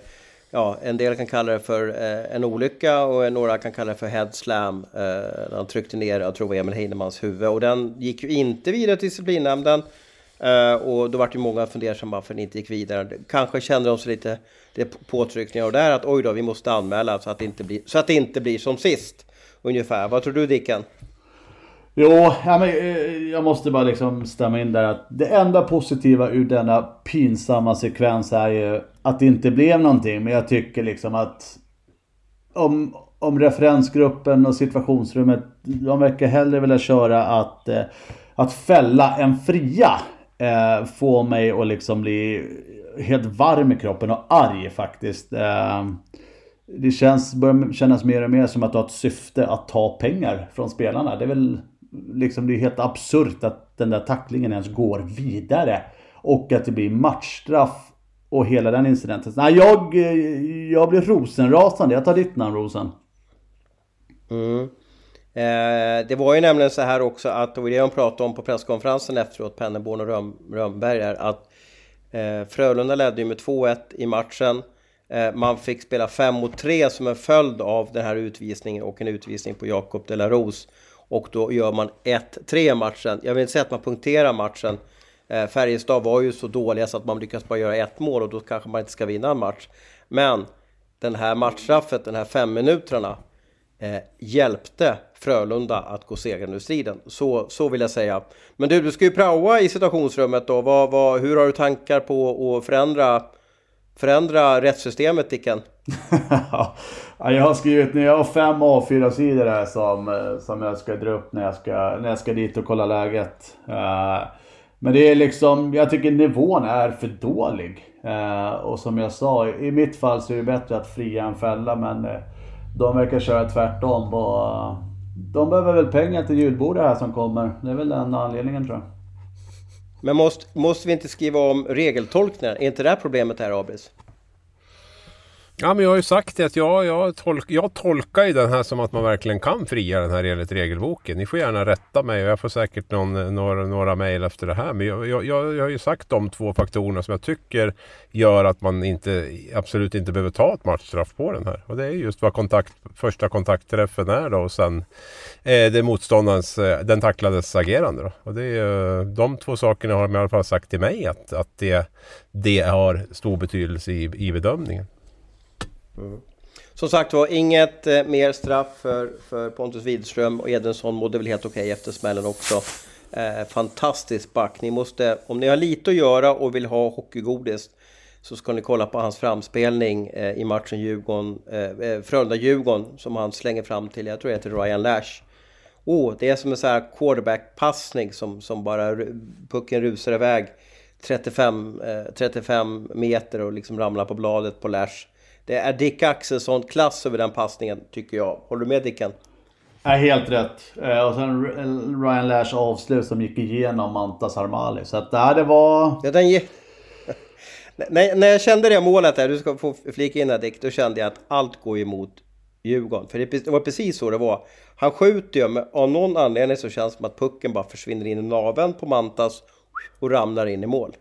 Speaker 1: ja, en del kan kalla det för eh, en olycka och några kan kalla det för head slam. Eh, han tryckte ner, jag tror det var Emil Heinemans huvud och den gick ju inte vidare till disciplinnämnden. Eh, och då var det ju många fundersamma varför den inte gick vidare. Kanske kände de sig lite, det påtryckningar och där att oj då, vi måste anmäla så att det inte blir, så att det inte blir som sist. Ungefär. Vad tror du Dicken?
Speaker 3: Jo, ja, men, eh, jag måste bara liksom stämma in där att det enda positiva ur denna pinsamma sekvens är ju att det inte blev någonting. Men jag tycker liksom att om, om referensgruppen och situationsrummet, de verkar hellre vilja köra att, eh, att fälla en fria. Eh, få mig att liksom bli helt varm i kroppen och arg faktiskt. Eh, det känns, börjar kännas mer och mer som att du har ett syfte att ta pengar från spelarna. Det är väl liksom, det är helt absurt att den där tacklingen ens går vidare. Och att det blir matchstraff och hela den incidenten. Nej, jag, eh, jag blir rosenrasande. Jag tar ditt namn Rosen.
Speaker 1: Mm. Eh, det var ju nämligen så här också att, det var det de pratade om på presskonferensen efteråt, Penneborn och Röm, Rönnberg, att eh, Frölunda ledde ju med 2-1 i matchen. Eh, man fick spela 5 mot 3 som en följd av den här utvisningen och en utvisning på Jakob de la Rose och då gör man 1-3 matchen. Jag vill inte säga att man punkterar matchen. Eh, Färjestad var ju så dåliga så att man lyckas bara göra ett mål och då kanske man inte ska vinna en match. Men den här matchstraffet, den här fem minuterna eh, hjälpte Frölunda att gå segrande ur striden. Så, så vill jag säga. Men du, du ska ju praoa i situationsrummet då. Vad, vad, hur har du tankar på att förändra, förändra rättssystemet, Dicken?
Speaker 3: jag har skrivit ner, jag har fem A4-sidor här som, eh, som jag ska dra upp när jag ska, när jag ska dit och kolla läget. Uh, men det är liksom, jag tycker nivån är för dålig. Uh, och som jag sa, i mitt fall så är det bättre att fria än fälla men uh, de verkar köra tvärtom. Och, de behöver väl pengar till julbordet här som kommer. Det är väl den anledningen tror jag.
Speaker 1: Men måste, måste vi inte skriva om regeltolkningar? Är inte det här problemet här Abis?
Speaker 2: Ja, men jag har ju sagt det att jag, jag, tolk, jag tolkar ju den här som att man verkligen kan fria den här enligt regelboken. Ni får gärna rätta mig och jag får säkert någon, några, några mejl efter det här. Men jag, jag, jag, har ju sagt de två faktorerna som jag tycker gör att man inte, absolut inte behöver ta ett matchstraff på den här. Och det är just vad kontakt, första kontaktträffen är då och sen eh, det motståndarens, eh, den tacklades agerande. Då. Och det är, de två sakerna har de i alla fall sagt till mig att, att det, det har stor betydelse i, i bedömningen.
Speaker 1: Mm. Som sagt var, inget eh, mer straff för, för Pontus Widström och Edensson mådde väl helt okej okay efter smällen också. Eh, fantastisk back. Ni måste, om ni har lite att göra och vill ha hockeygodis så ska ni kolla på hans framspelning eh, i matchen Djurgården, eh, eh Frölunda-Djurgården som han slänger fram till, jag tror det heter Ryan Lash. Oh, det är som en sån här quarterback-passning som, som bara pucken rusar iväg 35, eh, 35 meter och liksom ramlar på bladet på Lash. Det är Dick Axelsson klass över den passningen tycker jag. Håller du med Dicken?
Speaker 3: Ja, helt rätt. Eh, och sen Ryan Lash avslut som gick igenom Mantas Armali. Så att det var...
Speaker 1: Ja, den ge... när, när jag kände det målet där, du ska få flika in där Dick, då kände jag att allt går emot Djurgården. För det var precis så det var. Han skjuter ju, men av någon anledning så känns det som att pucken bara försvinner in i naveln på Mantas och ramlar in i mål.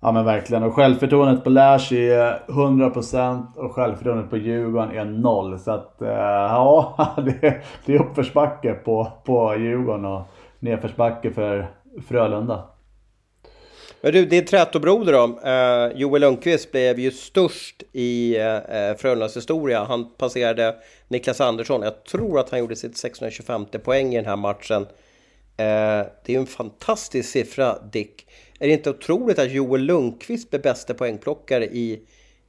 Speaker 3: Ja men verkligen. Och självförtroendet på Lash är 100% och självförtroendet på Djurgården är 0. Så att eh, ja, det, det är uppförsbacke på, på Djurgården och nedförsbacke för Frölunda.
Speaker 1: Men du, din trätobroder då, eh, Joel Lundqvist blev ju störst i eh, Frölundas historia. Han passerade Niklas Andersson. Jag tror att han gjorde sitt 625 poäng i den här matchen. Eh, det är ju en fantastisk siffra, Dick. Är det inte otroligt att Joel Lundqvist blir bästa poängplockare i,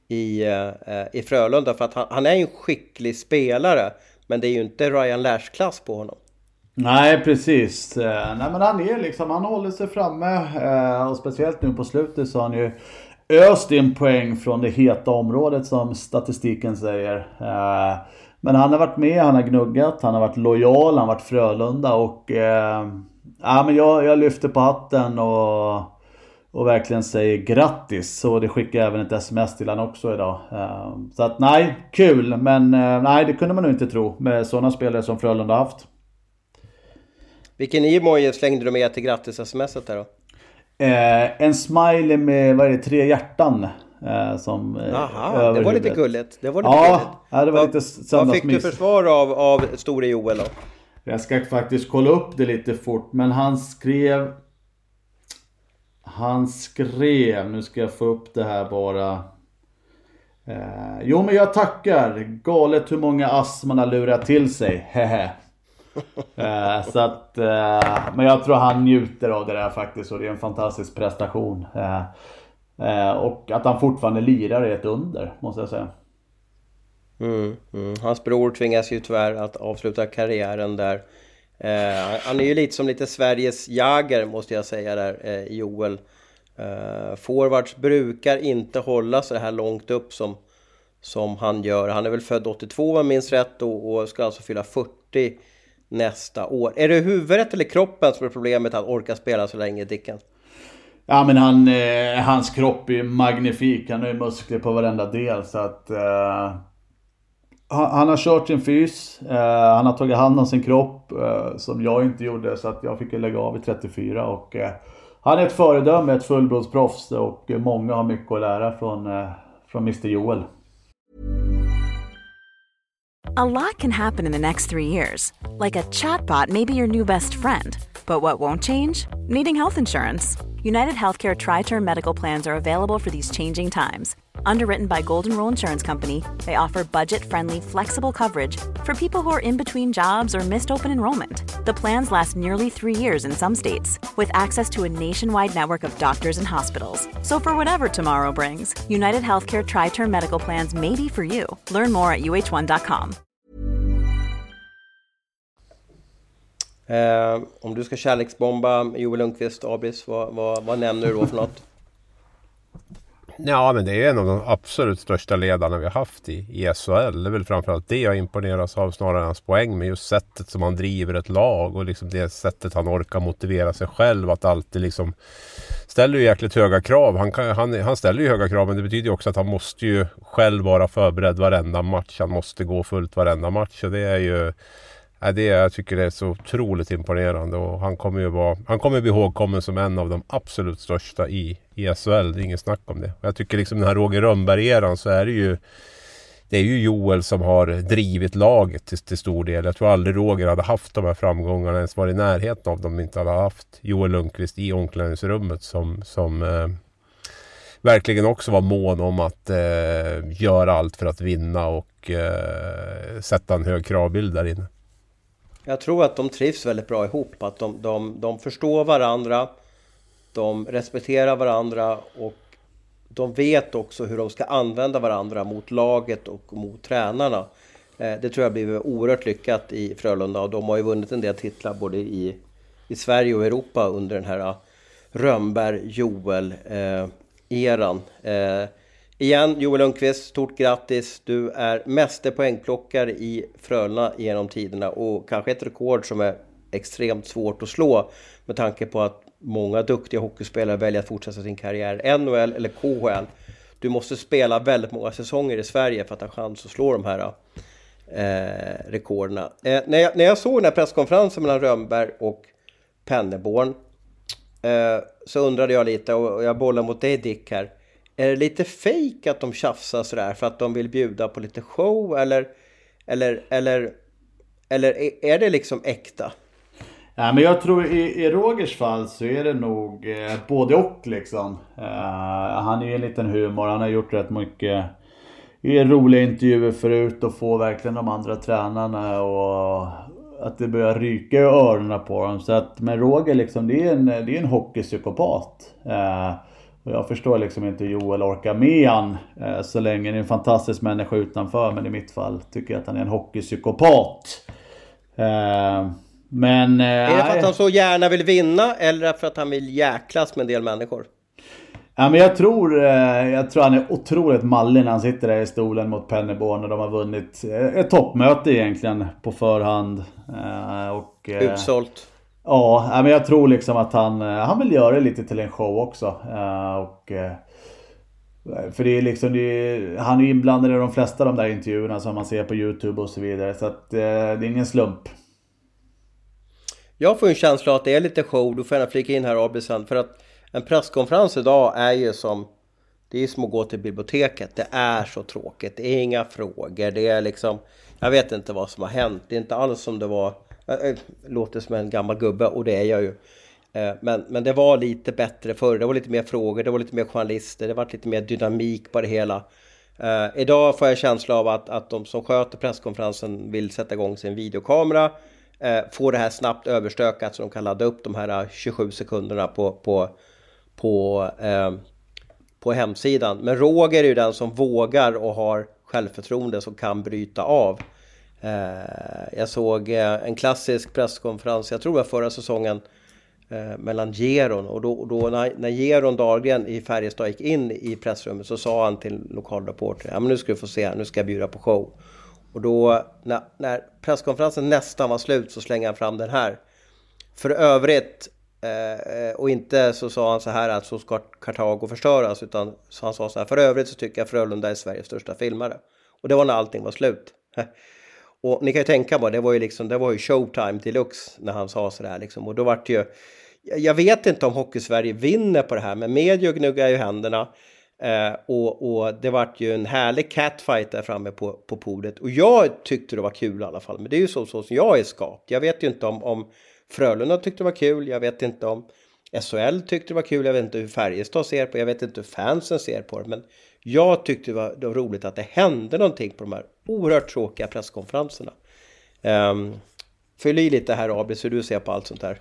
Speaker 1: i, uh, i Frölunda? För att han, han, är ju en skicklig spelare, men det är ju inte Ryan Lash-klass på honom.
Speaker 3: Nej, precis. Eh, nej, men han är liksom, han håller sig framme. Eh, och speciellt nu på slutet så har han ju öst in poäng från det heta området som statistiken säger. Men han har varit med, han har gnuggat, han har varit lojal, han har varit Frölunda och... Ja, men jag, jag lyfter på hatten och, och verkligen säger grattis. Så det skickar jag även ett sms till honom också idag. Eh, så att nej, kul. Men eh, nej, det kunde man nog inte tro med sådana spelare som Frölunda haft.
Speaker 1: Vilken emoji slängde du med till grattis-smset där då?
Speaker 3: Eh, en smiley med, vad är det, tre hjärtan. Eh, som,
Speaker 1: eh, Aha, det var lite gulligt. Det var lite
Speaker 3: ja, gulligt. ja, det var lite
Speaker 1: Vad fick du för svar av, av store Joel då?
Speaker 3: Jag ska faktiskt kolla upp det lite fort, men han skrev... Han skrev, nu ska jag få upp det här bara. Eh, jo men jag tackar. Galet hur många ass man har lurat till sig. Hehe. Eh, så att, eh, men jag tror han njuter av det där faktiskt och det är en fantastisk prestation. Eh, eh, och att han fortfarande lirar är ett under, måste jag säga.
Speaker 1: Mm, mm. Hans bror tvingas ju tyvärr att avsluta karriären där. Eh, han är ju lite som lite Sveriges Jager måste jag säga där, eh, Joel. Eh, forwards brukar inte hålla så här långt upp som, som han gör. Han är väl född 82 om jag minns rätt och, och ska alltså fylla 40 nästa år. Är det huvudet eller kroppen som är problemet att orka spela så länge, Dicken?
Speaker 3: Ja men han, eh, hans kropp är magnifik. Han har ju muskler på varenda del så att... Eh, han, han, har kört sin fys. Eh, han har tagit hand om sin kropp. Eh, som jag inte gjorde så att jag fick lägga av i 34 och... Eh, han är ett föredöme, ett fullblodsproffs och många har mycket att lära från, eh, från Mr Joel.
Speaker 4: A lot can happen in the next three years. Like a chatbot may be your new best friend. But what won't change? Needing health insurance. United Healthcare Tri Term Medical Plans are available for these changing times. Underwritten by Golden Rule Insurance Company, they offer budget friendly, flexible coverage for people who are in between jobs or missed open enrollment. The plans last nearly three years in some states, with access to a nationwide network of doctors and hospitals. So, for whatever tomorrow brings, United Healthcare Tri Term Medical Plans may be for you. Learn more at uh1.com.
Speaker 1: Uh, om du ska kärleksbomba Joel Lundqvist, Abis, vad, vad, vad nämner du då för något?
Speaker 2: Ja, men det är en av de absolut största ledarna vi har haft i, i SHL. Det är väl framförallt det jag imponeras av snarare än hans poäng. Men just sättet som han driver ett lag och liksom det sättet han orkar motivera sig själv. Att alltid liksom ställer ju jäkligt höga krav. Han, kan, han, han ställer ju höga krav men det betyder ju också att han måste ju själv vara förberedd varenda match. Han måste gå fullt varenda match. Och det är ju Ja, det jag tycker det är så otroligt imponerande och han kommer ju vara, han kommer bli ihågkommen som en av de absolut största i, i SHL. Det är inget snack om det. Och jag tycker liksom den här Roger Rönnberg-eran så är det ju det är ju Joel som har drivit laget till, till stor del. Jag tror aldrig Roger hade haft de här framgångarna, ens varit i närheten av dem, om inte hade haft Joel Lundqvist i omklädningsrummet som, som eh, verkligen också var mån om att eh, göra allt för att vinna och eh, sätta en hög kravbild där inne.
Speaker 1: Jag tror att de trivs väldigt bra ihop. Att de, de, de förstår varandra. De respekterar varandra och de vet också hur de ska använda varandra mot laget och mot tränarna. Eh, det tror jag blivit oerhört lyckat i Frölunda och de har ju vunnit en del titlar både i, i Sverige och Europa under den här Rönnberg-Joel-eran. Eh, eh Igen, Joel Lundqvist, stort grattis! Du är meste poängplockare i Frölunda genom tiderna och kanske ett rekord som är extremt svårt att slå med tanke på att många duktiga hockeyspelare väljer att fortsätta sin karriär NHL eller KHL. Du måste spela väldigt många säsonger i Sverige för att ha chans att slå de här eh, rekorden. Eh, när, jag, när jag såg den här presskonferensen mellan Rönnberg och Penneborn eh, så undrade jag lite och jag bollar mot dig Dick här. Är det lite fejk att de tjafsar sådär för att de vill bjuda på lite show eller, eller, eller, eller är det liksom äkta?
Speaker 3: Ja, men jag tror i, i Rogers fall så är det nog eh, både och liksom. Eh, han är ju en liten humor, han har gjort rätt mycket i roliga intervjuer förut och får verkligen de andra tränarna och att det börjar ryka i öronen på dem. Så att, men Roger liksom, det är en, det är en hockeypsykopat. Eh, och jag förstår liksom inte hur Joel orkar med han eh, så länge. Det är en fantastisk människa utanför men i mitt fall tycker jag att han är en hockeypsykopat. Eh, men... Eh,
Speaker 1: är det för att han så gärna vill vinna eller för att han vill jäklas med en del människor?
Speaker 3: Ja, men jag, tror, jag tror han är otroligt mallig när han sitter där i stolen mot Penneborn och de har vunnit ett toppmöte egentligen på förhand. Och,
Speaker 1: Utsålt.
Speaker 3: Ja, men jag tror liksom att han, eh, han vill göra det lite till en show också. Eh, och, eh, för det är liksom, det är, han är inblandad i de flesta av de där intervjuerna som man ser på YouTube och så vidare. Så att det är ingen slump.
Speaker 1: Jag får en känsla att det är lite show, du får gärna flika in här Abelsen, för att en presskonferens idag är ju som det är som att gå till biblioteket. Det är så tråkigt. Det är inga frågor. Det är liksom... Jag vet inte vad som har hänt. Det är inte alls som det var... Jag låter som en gammal gubbe och det är jag ju. Eh, men, men det var lite bättre förr. Det var lite mer frågor, det var lite mer journalister, det var lite mer dynamik på det hela. Uh, idag får jag känsla av att, att de som sköter presskonferensen vill sätta igång sin videokamera. Uh, få det här snabbt överstökat så de kan ladda upp de här 27 sekunderna på, på, på, uh, på hemsidan. Men Roger är ju den som vågar och har självförtroende som kan bryta av. Eh, jag såg eh, en klassisk presskonferens, jag tror det var förra säsongen, eh, mellan Geron och då, då när, när Geron Dahlgren i Färjestad gick in i pressrummet så sa han till lokalreportern ja men nu ska du få se, nu ska jag bjuda på show. Och då när, när presskonferensen nästan var slut så slängde han fram den här. För övrigt eh, och inte så sa han så här att så ska Kartago förstöras utan så han sa så här för övrigt så tycker jag Frölunda är Sveriges största filmare. Och det var när allting var slut. Och ni kan ju tänka på, det var ju liksom, det var ju showtime deluxe när han sa sådär liksom. Och då vart det ju, jag vet inte om Hockeysverige vinner på det här, men media gnuggar ju händerna. Eh, och, och, det vart ju en härlig catfight där framme på, på podiet. Och jag tyckte det var kul i alla fall. Men det är ju så, så som jag är skapt. Jag vet ju inte om, om Frölunda tyckte det var kul. Jag vet inte om SHL tyckte det var kul. Jag vet inte hur Färjestad ser på det. Jag vet inte hur fansen ser på det. Men jag tyckte det var, det var roligt att det hände någonting på de här oerhört tråkiga presskonferenserna. Um, fyll i lite här Abis hur du ser på allt sånt här.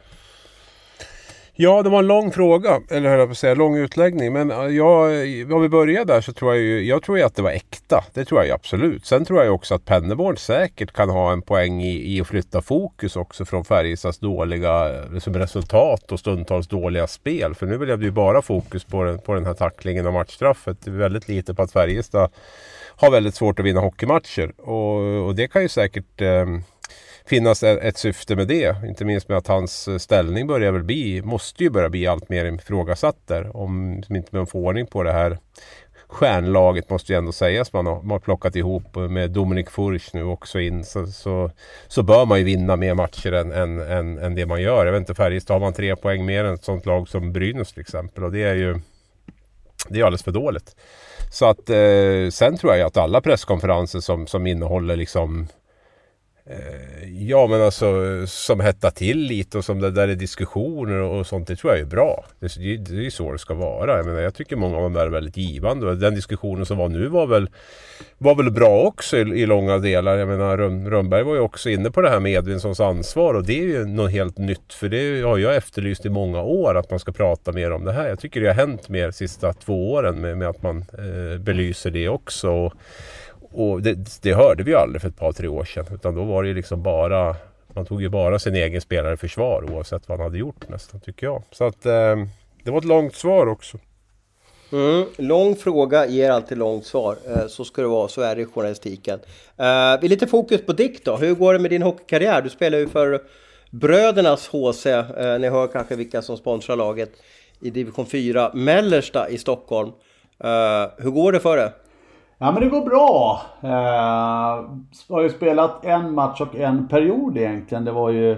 Speaker 2: Ja, det var en lång fråga, eller höll jag på att säga, lång utläggning. Men jag, om vi börjar där så tror jag ju, jag tror ju att det var äkta. Det tror jag ju absolut. Sen tror jag också att Penneborn säkert kan ha en poäng i, i att flytta fokus också från Färjestads dåliga liksom resultat och stundtals dåliga spel. För nu blev det ju bara fokus på den, på den här tacklingen och matchstraffet. Det är väldigt lite på att Färjestad har väldigt svårt att vinna hockeymatcher. Och, och det kan ju säkert eh, finnas ett syfte med det. Inte minst med att hans eh, ställning börjar väl bli, måste ju börja bli allt mer ifrågasatt där. Om inte man får ordning på det här stjärnlaget måste ju ändå sägas man har, man har plockat ihop med Dominik Furch nu också in så, så, så bör man ju vinna mer matcher än, än, än, än det man gör. Jag vet inte, Färjestad har man tre poäng mer än ett sånt lag som Brynäs till exempel och det är ju det är alldeles för dåligt. Så att eh, sen tror jag att alla presskonferenser som, som innehåller liksom Eh, ja men alltså som hettar till lite och som det där är diskussioner och sånt. Det tror jag är bra. Det, det, det är så det ska vara. Jag, menar, jag tycker många av dem där är väldigt givande. Den diskussionen som var nu var väl, var väl bra också i, i långa delar. Jag menar Rönnberg var ju också inne på det här med Edvinssons ansvar och det är ju något helt nytt. För det har jag efterlyst i många år att man ska prata mer om det här. Jag tycker det har hänt mer de sista två åren med, med att man eh, belyser det också. Och, och det, det, hörde vi ju aldrig för ett par, tre år sedan. Utan då var det ju liksom bara... Man tog ju bara sin egen spelare i försvar oavsett vad han hade gjort nästan, tycker jag. Så att eh, det var ett långt svar också.
Speaker 1: Mm, lång fråga ger alltid långt svar. Eh, så ska det vara, så är det i journalistiken. Eh, vi lite fokus på Dick då. Hur går det med din hockeykarriär? Du spelar ju för Brödernas HC. Eh, ni hör kanske vilka som sponsrar laget i division 4, Mellersta i Stockholm. Eh, hur går det för dig?
Speaker 3: Ja men det går bra. Eh, har ju spelat en match och en period egentligen. Det var ju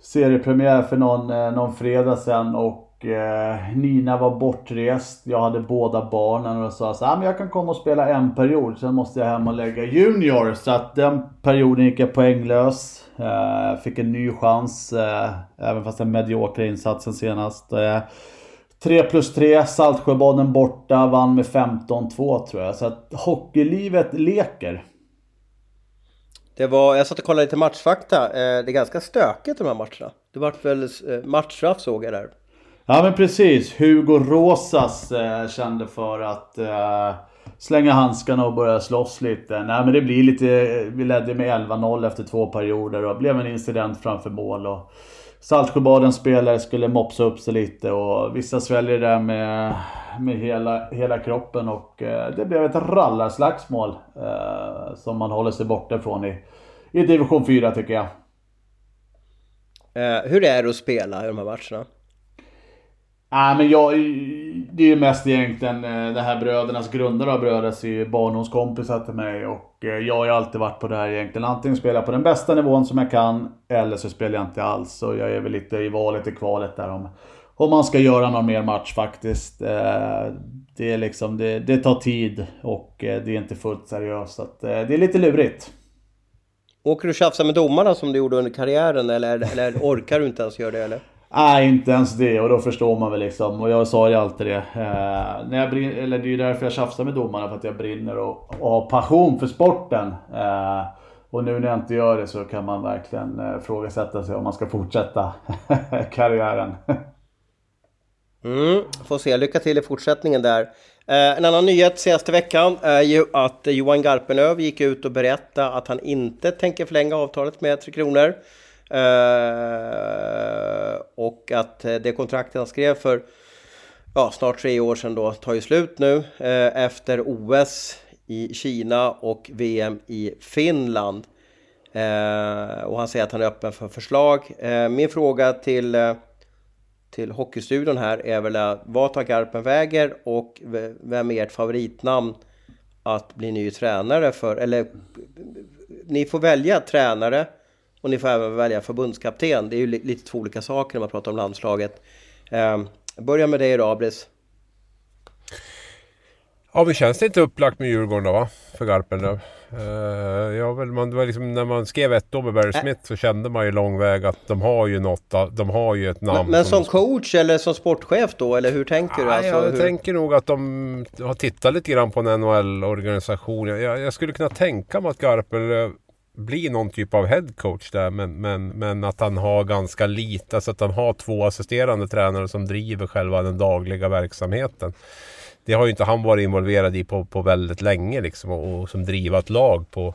Speaker 3: seriepremiär för någon, eh, någon fredag sen och eh, Nina var bortrest. Jag hade båda barnen och sa så här, ah, men jag kan komma och spela en period. Sen måste jag hem och lägga Junior. Så att den perioden gick jag poänglös. Eh, fick en ny chans. Eh, även fast den mediokra insatsen senast. Eh, Eh, 3 plus 3, Saltsjöbaden borta, vann med 15-2 tror jag. Så att hockeylivet leker.
Speaker 1: Det var, jag satt och kollade lite matchfakta. Eh, det är ganska stökigt de här matcherna. Det vart väl eh, matchstraff såg jag där.
Speaker 3: Ja men precis. Hugo Rosas eh, kände för att slänga handskarna och börja slåss lite. Nej men det blir lite... Vi ledde med 11-0 efter två perioder och det blev en incident framför mål. Och, Saltsjöbadens spelare skulle mopsa upp sig lite och vissa sväljer det där med, med hela, hela kroppen och eh, det blev ett rallarslagsmål eh, som man håller sig borta ifrån i, i division 4 tycker jag.
Speaker 1: Eh, hur är det att spela i de här matcherna?
Speaker 3: Nej men jag, det är ju mest egentligen eh, det här brödernas grundare av bröders är barndomskompisar till mig och eh, jag har ju alltid varit på det här egentligen. Antingen spelar jag på den bästa nivån som jag kan eller så spelar jag inte alls. Så jag är väl lite i valet i kvalet där om, om man ska göra någon mer match faktiskt. Eh, det är liksom, det, det tar tid och det är inte fullt seriöst. Så att, det är lite lurigt.
Speaker 1: Åker du tjafsa med domarna som du gjorde under karriären eller, eller orkar du inte ens göra det eller?
Speaker 3: Nej, inte ens det och då förstår man väl liksom. Och jag sa ju alltid det. Eh, när jag brinner, eller det är ju därför jag tjafsar med domarna. För att jag brinner och, och har passion för sporten. Eh, och nu när jag inte gör det så kan man verkligen eh, frågasätta sig om man ska fortsätta karriären.
Speaker 1: Mm, får se. Lycka till i fortsättningen där. Eh, en annan nyhet senaste veckan är ju att Johan Garpenlöv gick ut och berättade att han inte tänker förlänga avtalet med Tre Kronor. Eh, och att eh, det kontraktet han skrev för ja, snart tre år sedan då tar ju slut nu eh, efter OS i Kina och VM i Finland. Eh, och han säger att han är öppen för förslag. Eh, min fråga till eh, till Hockeystudion här är väl vad tar Garpen väger och vem är ert favoritnamn att bli ny tränare för? Eller ni får välja tränare och ni får även välja förbundskapten. Det är ju lite två olika saker när man pratar om landslaget. Eh, börja med dig då, Abris.
Speaker 2: Ja, men känns det inte upplagt med Djurgården då, va? För Garpenlöv. Uh, ja, väl, man, var liksom, när man skrev ett år med Barry Smith så kände man ju lång väg att de har ju något, de har ju ett namn.
Speaker 1: Men, men som, som coach eller som sportchef då, eller hur tänker du?
Speaker 2: Alltså,
Speaker 1: jag
Speaker 2: hur... tänker nog att de har tittat lite grann på en NHL-organisation. Jag, jag, skulle kunna tänka mig att Garpenlöv bli någon typ av headcoach där. Men, men, men att han har ganska lite, alltså att han har två assisterande tränare som driver själva den dagliga verksamheten. Det har ju inte han varit involverad i på, på väldigt länge liksom och, och som driver ett lag på,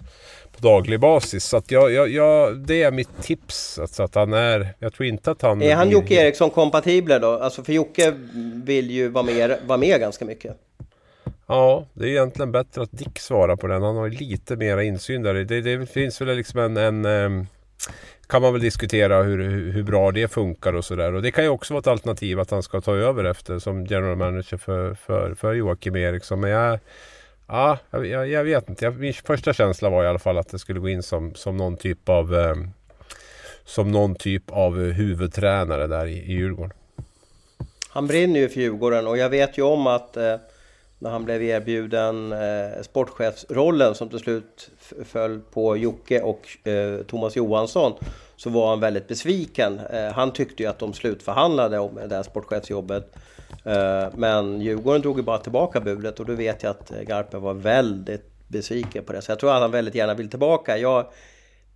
Speaker 2: på daglig basis. Så att jag, jag, jag, det är mitt tips. Alltså att han är, jag tror inte att han...
Speaker 1: Är han Jocke Eriksson kompatibel då? Alltså för Jocke vill ju vara med, vara med ganska mycket.
Speaker 2: Ja, det är egentligen bättre att Dick svarar på den. Han har lite mera insyn där. Det, det finns väl liksom en, en ehm, kan man väl diskutera hur, hur bra det funkar och sådär. Och det kan ju också vara ett alternativ att han ska ta över efter som general manager för, för, för Joakim Eriksson. Men jag, ja, jag, jag vet inte. Min första känsla var i alla fall att det skulle gå in som, som någon typ av ehm, som någon typ av huvudtränare där i, i Djurgården.
Speaker 1: Han brinner ju för Djurgården och jag vet ju om att eh, när han blev erbjuden eh, sportchefsrollen som till slut föll på Jocke och eh, Thomas Johansson så var han väldigt besviken. Eh, han tyckte ju att de slutförhandlade om det här sportchefsjobbet. Eh, men Djurgården drog ju bara tillbaka budet och då vet jag att eh, Garpen var väldigt besviken på det. Så jag tror att han väldigt gärna vill tillbaka. Jag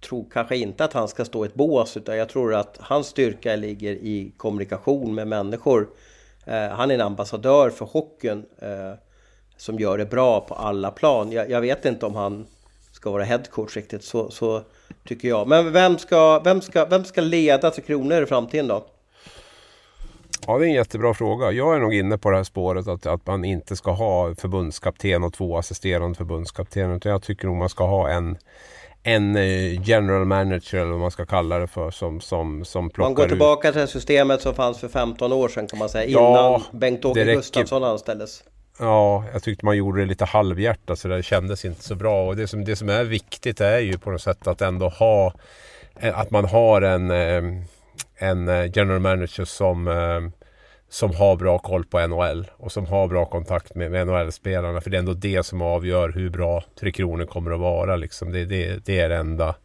Speaker 1: tror kanske inte att han ska stå i ett bås utan jag tror att hans styrka ligger i kommunikation med människor. Eh, han är en ambassadör för hockeyn. Eh, som gör det bra på alla plan. Jag, jag vet inte om han ska vara headcoach riktigt, så, så tycker jag. Men vem ska, vem, ska, vem ska leda Tre Kronor i framtiden då?
Speaker 2: Ja, det är en jättebra fråga. Jag är nog inne på det här spåret att, att man inte ska ha förbundskapten och två assisterande förbundskaptener. Utan jag tycker nog man ska ha en, en eh, general manager eller vad man ska kalla det för som, som, som plockar
Speaker 1: Man går tillbaka ut. till systemet som fanns för 15 år sedan kan man säga. Ja, innan Bengt-Åke Gustafsson anställdes.
Speaker 2: Ja, jag tyckte man gjorde det lite halvhjärtat så det kändes inte så bra. Och det som, det som är viktigt är ju på något sätt att ändå ha att man har en, eh, en eh, general manager som, eh, som har bra koll på NHL och som har bra kontakt med, med NHL-spelarna. För det är ändå det som avgör hur bra Tre Kronor kommer att vara. Liksom. Det, det, det är det enda.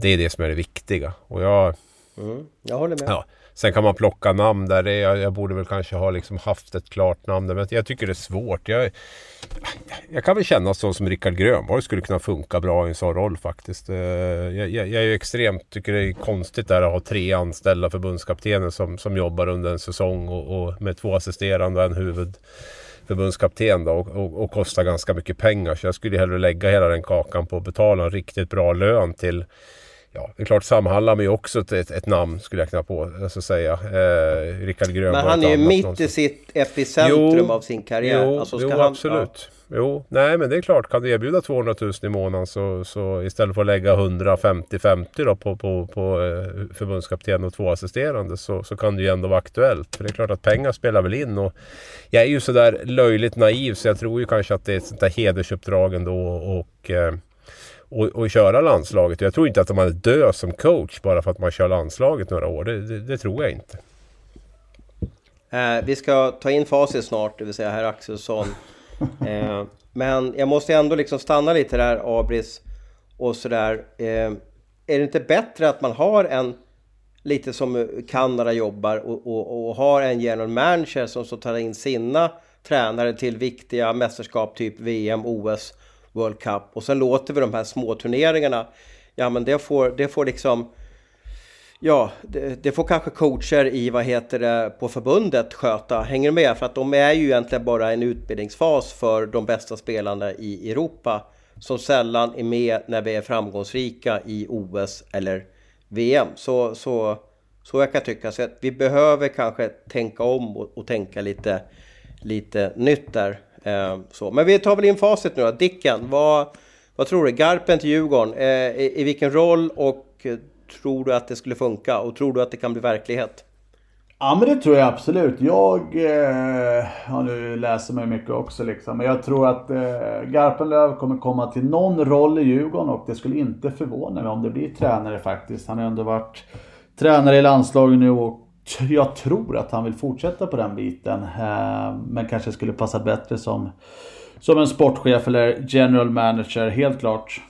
Speaker 2: Det är det som är det viktiga. Och jag,
Speaker 1: mm, jag håller med.
Speaker 2: Ja, Sen kan man plocka namn där. Jag, jag borde väl kanske ha liksom haft ett klart namn där. Men jag tycker det är svårt. Jag, jag kan väl känna så som Rickard Grönborg skulle kunna funka bra i en sån roll faktiskt. Eh, jag, jag, jag är ju extremt, tycker det är konstigt där att ha tre anställda förbundskaptener som, som jobbar under en säsong och, och med två assisterande och en huvud förbundskapten då, och, och, och kostar ganska mycket pengar. Så jag skulle hellre lägga hela den kakan på att betala en riktigt bra lön till Ja, det är klart Sam Hallam är också ett, ett, ett namn skulle jag kunna på, alltså säga. Eh, Rickard Grön
Speaker 1: Men han är ju mitt någonstans. i sitt epicentrum jo, av sin karriär.
Speaker 2: Jo, alltså, jo han, absolut. Ja. Jo, nej men det är klart, kan du erbjuda 200 000 i månaden så, så istället för att lägga 150-50 då på, på, på eh, förbundskapten och två assisterande så, så kan det ju ändå vara aktuellt. För det är klart att pengar spelar väl in och jag är ju sådär löjligt naiv så jag tror ju kanske att det är ett sånt där hedersuppdrag ändå och eh, och, och köra landslaget. Jag tror inte att man är död som coach bara för att man kör landslaget några år. Det, det, det tror jag inte.
Speaker 1: Eh, vi ska ta in facit snart, det vill säga herr Axelsson. Eh, men jag måste ändå liksom stanna lite där, Abris. Och sådär. Eh, är det inte bättre att man har en, lite som Kanada jobbar, och, och, och har en general manager som så tar in sina tränare till viktiga mästerskap, typ VM, OS World Cup och sen låter vi de här små turneringarna. Ja, men det får, det får liksom... Ja, det, det, får kanske coacher i, vad heter det, på förbundet sköta. Hänger med? För att de är ju egentligen bara en utbildningsfas för de bästa spelarna i Europa. Som sällan är med när vi är framgångsrika i OS eller VM. Så, så, så jag kan tycka. Så att vi behöver kanske tänka om och, och tänka lite, lite nytt där. Eh, så. Men vi tar väl in facit nu då. Dicken, vad, vad tror du? Garpen till Djurgården, eh, i, i, vilken roll och eh, tror du att det skulle funka? Och tror du att det kan bli verklighet?
Speaker 3: Ja men det tror jag absolut. Jag, eh, ja nu läser man mycket också liksom. Men jag tror att eh, Garpenlöv kommer komma till någon roll i Djurgården och det skulle inte förvåna mig om det blir tränare faktiskt. Han har ändå varit tränare i landslaget nu och jag tror att han vill fortsätta på den biten. Eh, men kanske skulle passa bättre som, som en sportchef eller general manager, helt klart.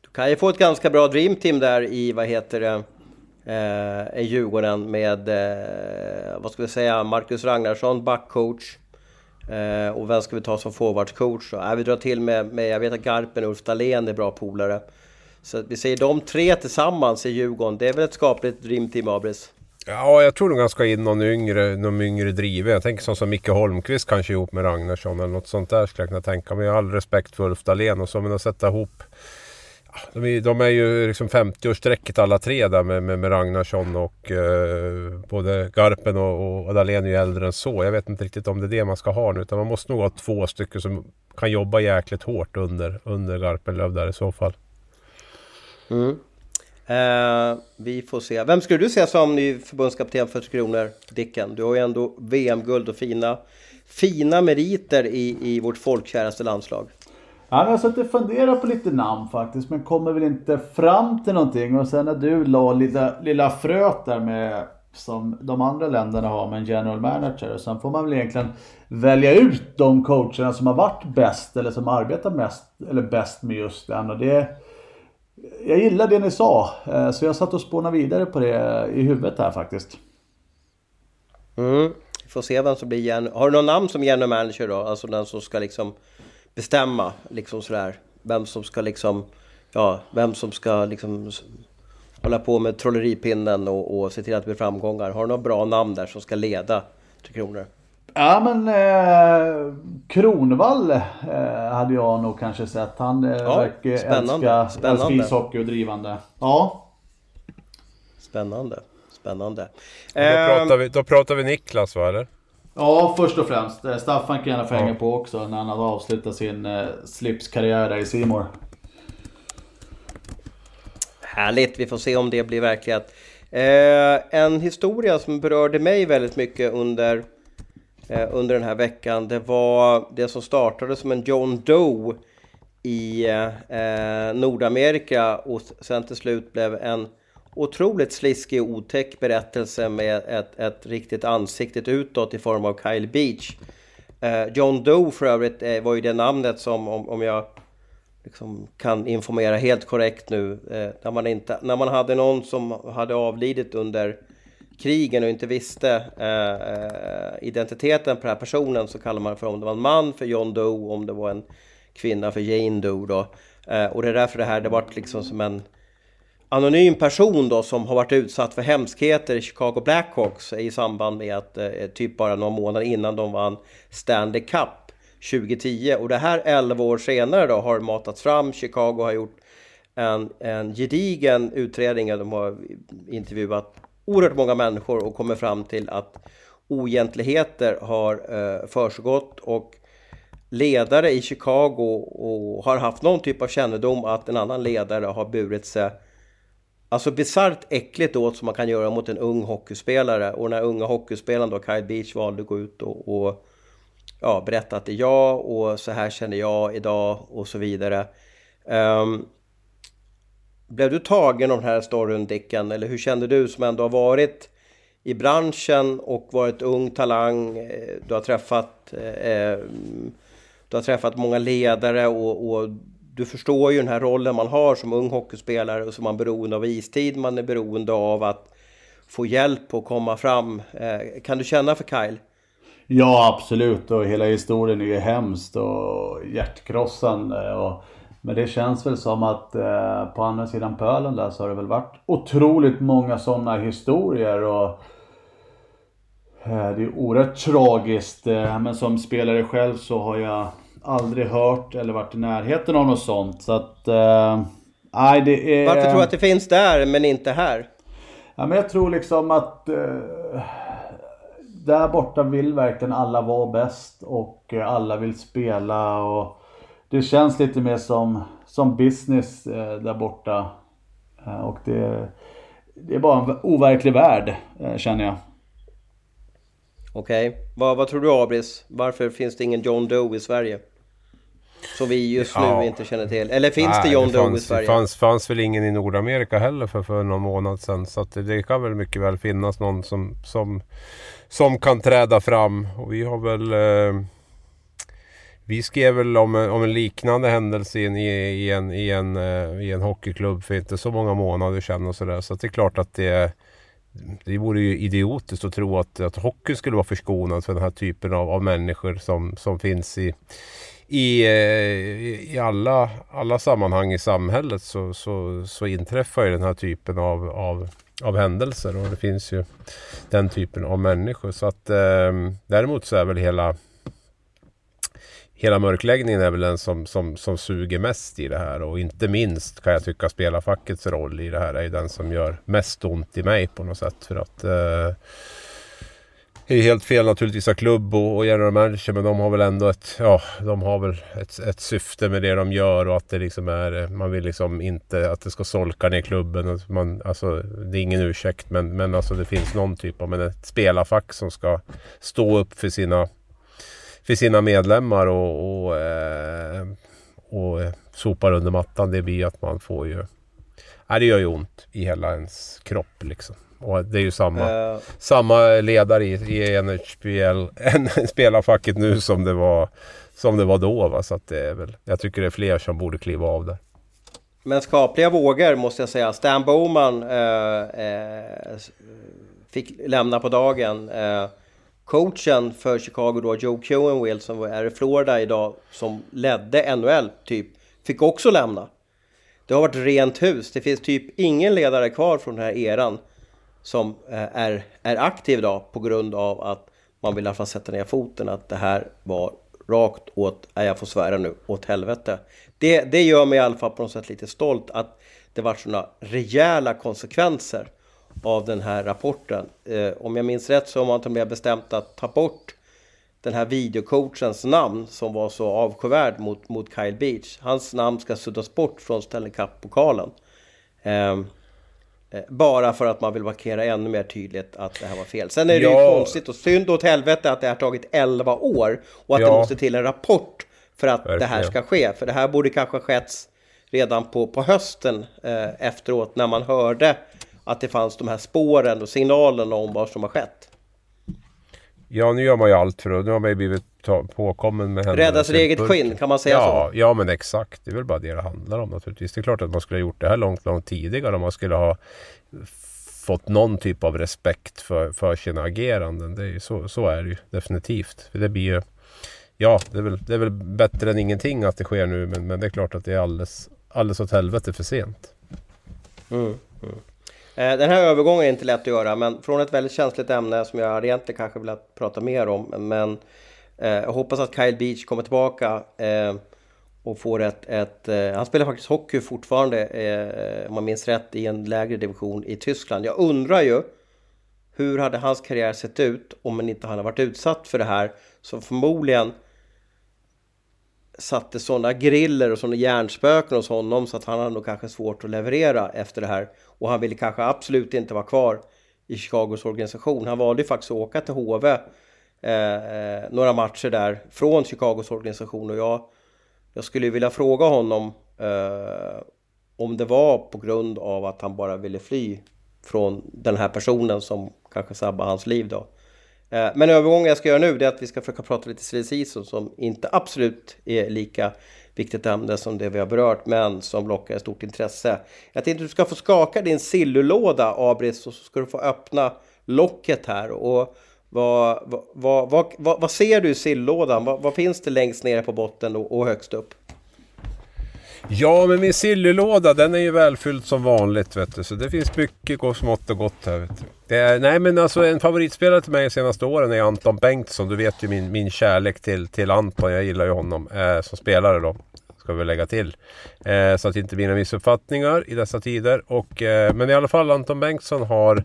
Speaker 1: Du kan ju få ett ganska bra dreamteam där i, vad heter det, eh, i Djurgården med, eh, vad ska vi säga, Marcus Ragnarsson, backcoach. Eh, och vem ska vi ta som forwardscoach? Eh, vi drar till med, med, jag vet att Garpen och Ulf Dahlén är bra polare. Så vi säger de tre tillsammans i Djurgården. Det är väl ett skapligt dreamteam, Abris?
Speaker 2: Ja, jag tror nog han ska in någon yngre, någon yngre driven. Jag tänker sån som Micke Holmqvist kanske ihop med Ragnarsson eller något sånt där skulle jag kunna tänka mig. Jag har all respekt för Ulf Dahlén och så, men att sätta ihop de är, de är ju liksom 50-årsstrecket alla tre där med, med, med Ragnarsson och eh, både Garpen och, och Dahlén är ju äldre än så. Jag vet inte riktigt om det är det man ska ha nu utan man måste nog ha två stycken som kan jobba jäkligt hårt under, under Garpenlöv där i så fall.
Speaker 1: Mm. Eh, vi får se. Vem skulle du se som ny förbundskapten för Kronor, Dicken? Du har ju ändå VM-guld och fina, fina meriter i, i vårt folkkäraste landslag.
Speaker 3: Ja, jag har suttit och funderat på lite namn faktiskt, men kommer väl inte fram till någonting. Och sen när du la lilla, lilla fröet där med som de andra länderna har med en general manager. Och sen får man väl egentligen välja ut de coacherna som har varit bäst eller som arbetar mest eller bäst med just den. Och det, jag gillar det ni sa, eh, så jag satt och spånade vidare på det eh, i huvudet här faktiskt.
Speaker 1: Mm. Vi får se vem som blir general... Har du någon namn som general manager då? Alltså den som ska liksom bestämma, liksom sådär. Vem som ska liksom... Ja, vem som ska liksom hålla på med trolleripinnen och, och se till att det blir framgångar. Har du några bra namn där som ska leda Tre Kronor?
Speaker 3: Ja men eh, Kronvall eh, hade jag nog kanske sett. Han eh, ja, verkar spännande, älska, spännande. älska ishockey och drivande. Ja.
Speaker 1: Spännande. Spännande.
Speaker 2: Då, pratar vi, då pratar vi Niklas va eller?
Speaker 3: Ja, först och främst. Eh, Staffan kan gärna få hänga på också när han har avslutat sin eh, slipskarriär där i Simor.
Speaker 1: Härligt, vi får se om det blir verklighet. Eh, en historia som berörde mig väldigt mycket under eh, Eh, under den här veckan. Det var det som startade som en John Doe i eh, Nordamerika och sen till slut blev en otroligt sliskig och otäck berättelse med ett, ett riktigt ansikte utåt i form av Kyle Beach. Eh, John Doe för övrigt eh, var ju det namnet som, om, om jag liksom kan informera helt korrekt nu, eh, när, man inte, när man hade någon som hade avlidit under krigen och inte visste eh, eh, identiteten på den här personen så kallar man för om det var en man för John Doe, om det var en kvinna för Jane Doe då. Eh, och det är därför det här, det varit liksom som en anonym person då som har varit utsatt för hemskheter i Chicago Blackhawks i samband med att eh, typ bara några månader innan de vann Stanley Cup 2010 och det här 11 år senare då har matats fram. Chicago har gjort en, en gedigen utredning. De har intervjuat oerhört många människor och kommer fram till att oegentligheter har eh, försiggått och ledare i Chicago och har haft någon typ av kännedom att en annan ledare har burit sig Alltså bisarrt äckligt åt som man kan göra mot en ung hockeyspelare och den här unga hockeyspelaren då, Kyle Beach, valde att gå ut och, och ja, berätta att det är jag och så här känner jag idag och så vidare. Um, blev du tagen av den här storyn Dicken? Eller hur kände du som ändå har varit i branschen och varit ung talang? Eh, du har träffat, eh, eh, du har träffat många ledare och, och, du förstår ju den här rollen man har som ung hockeyspelare och som man är beroende av istid. Man är beroende av att få hjälp och komma fram. Eh, kan du känna för Kyle?
Speaker 3: Ja, absolut. Och hela historien är ju hemskt och hjärtkrossande. Och men det känns väl som att eh, på andra sidan pölen där så har det väl varit otroligt många sådana historier. Och eh, Det är oerhört tragiskt. Eh, men som spelare själv så har jag aldrig hört eller varit i närheten av något sånt. Så att... Eh, nej, det är...
Speaker 1: Varför tror du att det finns där men inte här?
Speaker 3: Ja, men jag tror liksom att... Eh, där borta vill verkligen alla vara bäst och alla vill spela och det känns lite mer som, som business eh, där borta. Eh, och det, det är bara en overklig värld, eh, känner jag.
Speaker 1: Okej, okay. vad, vad tror du Abris? Varför finns det ingen John Doe i Sverige? Som vi just nu ja. inte känner till. Eller finns Nej, det John det fanns, Doe i Sverige?
Speaker 2: Det fanns, fanns väl ingen i Nordamerika heller för, för någon månad sedan. Så det, det kan väl mycket väl finnas någon som, som, som kan träda fram. Och vi har väl... Eh, vi skrev väl om, om en liknande händelse i, i, en, i, en, eh, i en hockeyklubb för inte så många månader sedan och sådär. Så det är klart att det det vore ju idiotiskt att tro att, att hockey skulle vara förskonad för den här typen av, av människor som, som finns i, i, eh, i alla, alla sammanhang i samhället så, så, så inträffar ju den här typen av, av, av händelser och det finns ju den typen av människor. Så att eh, däremot så är väl hela hela mörkläggningen är väl den som, som, som suger mest i det här och inte minst kan jag tycka spelarfackets roll i det här är den som gör mest ont i mig på något sätt. För att eh, det är helt fel naturligtvis av klubb och, och general manager men de har väl ändå ett, ja, de har väl ett, ett syfte med det de gör och att det liksom är, man vill liksom inte att det ska solka ner klubben. Man, alltså, det är ingen ursäkt men, men alltså det finns någon typ av men ett spelarfack som ska stå upp för sina för sina medlemmar och, och, eh, och sopar under mattan. Det blir att man får ju... Nej, det gör ju ont i hela ens kropp liksom. Och det är ju samma, uh. samma ledare i, i NHPL, spelarfacket nu som det var, som det var då. Va? Så att det är väl, jag tycker det är fler som borde kliva av där.
Speaker 1: Men skapliga vågor måste jag säga. Stan Bowman eh, eh, fick lämna på dagen. Eh, coachen för Chicago då, Joe Cohenwill som är i Florida idag, som ledde NHL typ, fick också lämna. Det har varit rent hus. Det finns typ ingen ledare kvar från den här eran som eh, är, är aktiv idag på grund av att man vill i alla fall sätta ner foten att det här var rakt åt, nej jag får svära nu, åt helvete. Det, det gör mig i alla fall på något sätt lite stolt att det var sådana rejäla konsekvenser av den här rapporten. Eh, om jag minns rätt så har man till och med bestämt att ta bort den här videocoachens namn som var så avskyvärd mot, mot Kyle Beach. Hans namn ska suddas bort från Stanley Cup-pokalen. Ehm, eh, bara för att man vill markera ännu mer tydligt att det här var fel. Sen är det ja. ju konstigt och synd åt helvete att det har tagit 11 år och att ja. det måste till en rapport för att Verkligen. det här ska ske. För det här borde kanske ha skett redan på, på hösten eh, efteråt när man hörde att det fanns de här spåren och signalerna om vad som har skett.
Speaker 2: Ja, nu gör man ju allt för att nu har man ju blivit påkommen med händerna.
Speaker 1: Rädda sitt eget skinn, kan man säga
Speaker 2: ja,
Speaker 1: så?
Speaker 2: Ja, men exakt. Det är väl bara det det handlar om naturligtvis. Det är klart att man skulle ha gjort det här långt, långt tidigare om man skulle ha fått någon typ av respekt för, för sina ageranden. Det är ju, så, så är det ju definitivt. För det blir ju, ja, det är, väl, det är väl bättre än ingenting att det sker nu, men, men det är klart att det är alldeles, alldeles åt helvete för sent.
Speaker 1: Mm, mm. Eh, den här övergången är inte lätt att göra, men från ett väldigt känsligt ämne som jag egentligen kanske vill prata mer om. Men eh, jag hoppas att Kyle Beach kommer tillbaka. Eh, och får ett, ett han spelar faktiskt hockey fortfarande, om man minns rätt, i en lägre division i Tyskland. Jag undrar ju hur hade hans karriär sett ut om han inte hade varit utsatt för det här som förmodligen satte sådana griller och sådana hjärnspöken hos honom så att han hade nog kanske svårt att leverera efter det här. Och han ville kanske absolut inte vara kvar i Chicagos organisation. Han valde ju faktiskt att åka till HV eh, eh, några matcher där från Chicagos organisation och jag, jag skulle vilja fråga honom eh, om det var på grund av att han bara ville fly från den här personen som kanske sabbade hans liv då. Eh, men övergången jag ska göra nu är att vi ska försöka prata lite silly som inte absolut är lika viktigt ämne som det vi har berört men som lockar ett stort intresse. Jag tänkte att du ska få skaka din sillulåda Abris och så ska du få öppna locket här. Och vad, vad, vad, vad, vad ser du i sillådan? Vad, vad, finns det längst nere på botten och, och högst upp?
Speaker 2: Ja, men min sillylåda den är ju välfylld som vanligt vet du. Så det finns mycket gott, smått och gott här vet du. Det är, nej men alltså en favoritspelare till mig de senaste åren är Anton Bengtsson. Du vet ju min, min kärlek till, till Anton. Jag gillar ju honom eh, som spelare då. Ska vi lägga till. Eh, så att det inte blir några missuppfattningar i dessa tider. Och, eh, men i alla fall Anton Bengtsson har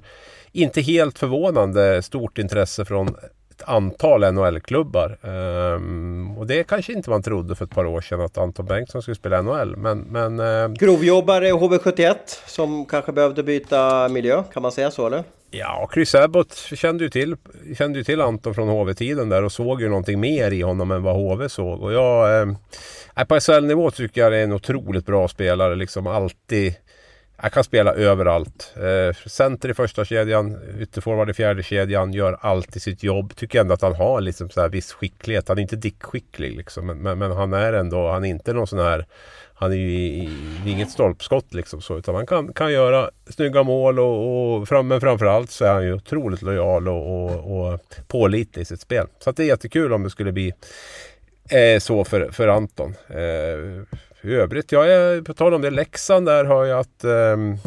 Speaker 2: inte helt förvånande stort intresse från ett antal NHL-klubbar. Um, och det kanske inte man trodde för ett par år sedan att Anton Bengtsson skulle spela NHL. Men, men, uh,
Speaker 1: Grovjobbare HV71 som kanske behövde byta miljö, kan man säga så eller?
Speaker 2: Ja, Chris Abbott kände ju till, kände ju till Anton från HV-tiden där och såg ju någonting mer i honom än vad HV såg. Och jag, eh, på SHL-nivå tycker jag det är en otroligt bra spelare. Liksom alltid jag kan spela överallt. Eh, center i första kedjan, ytterforward i fjärde kedjan, gör alltid sitt jobb. Tycker ändå att han har liksom så här viss skicklighet. Han är inte dickskicklig liksom. Men, men, men, han är ändå, han är inte någon sån här han är ju i, i, inget stolpskott liksom så. Utan han kan, kan göra snygga mål och, och fram, men framförallt så är han ju otroligt lojal och, och, och pålitlig i sitt spel. Så att det är jättekul om det skulle bli eh, så för, för Anton. Eh, i övrigt, jag är, på tal om det, Leksand där har jag att um,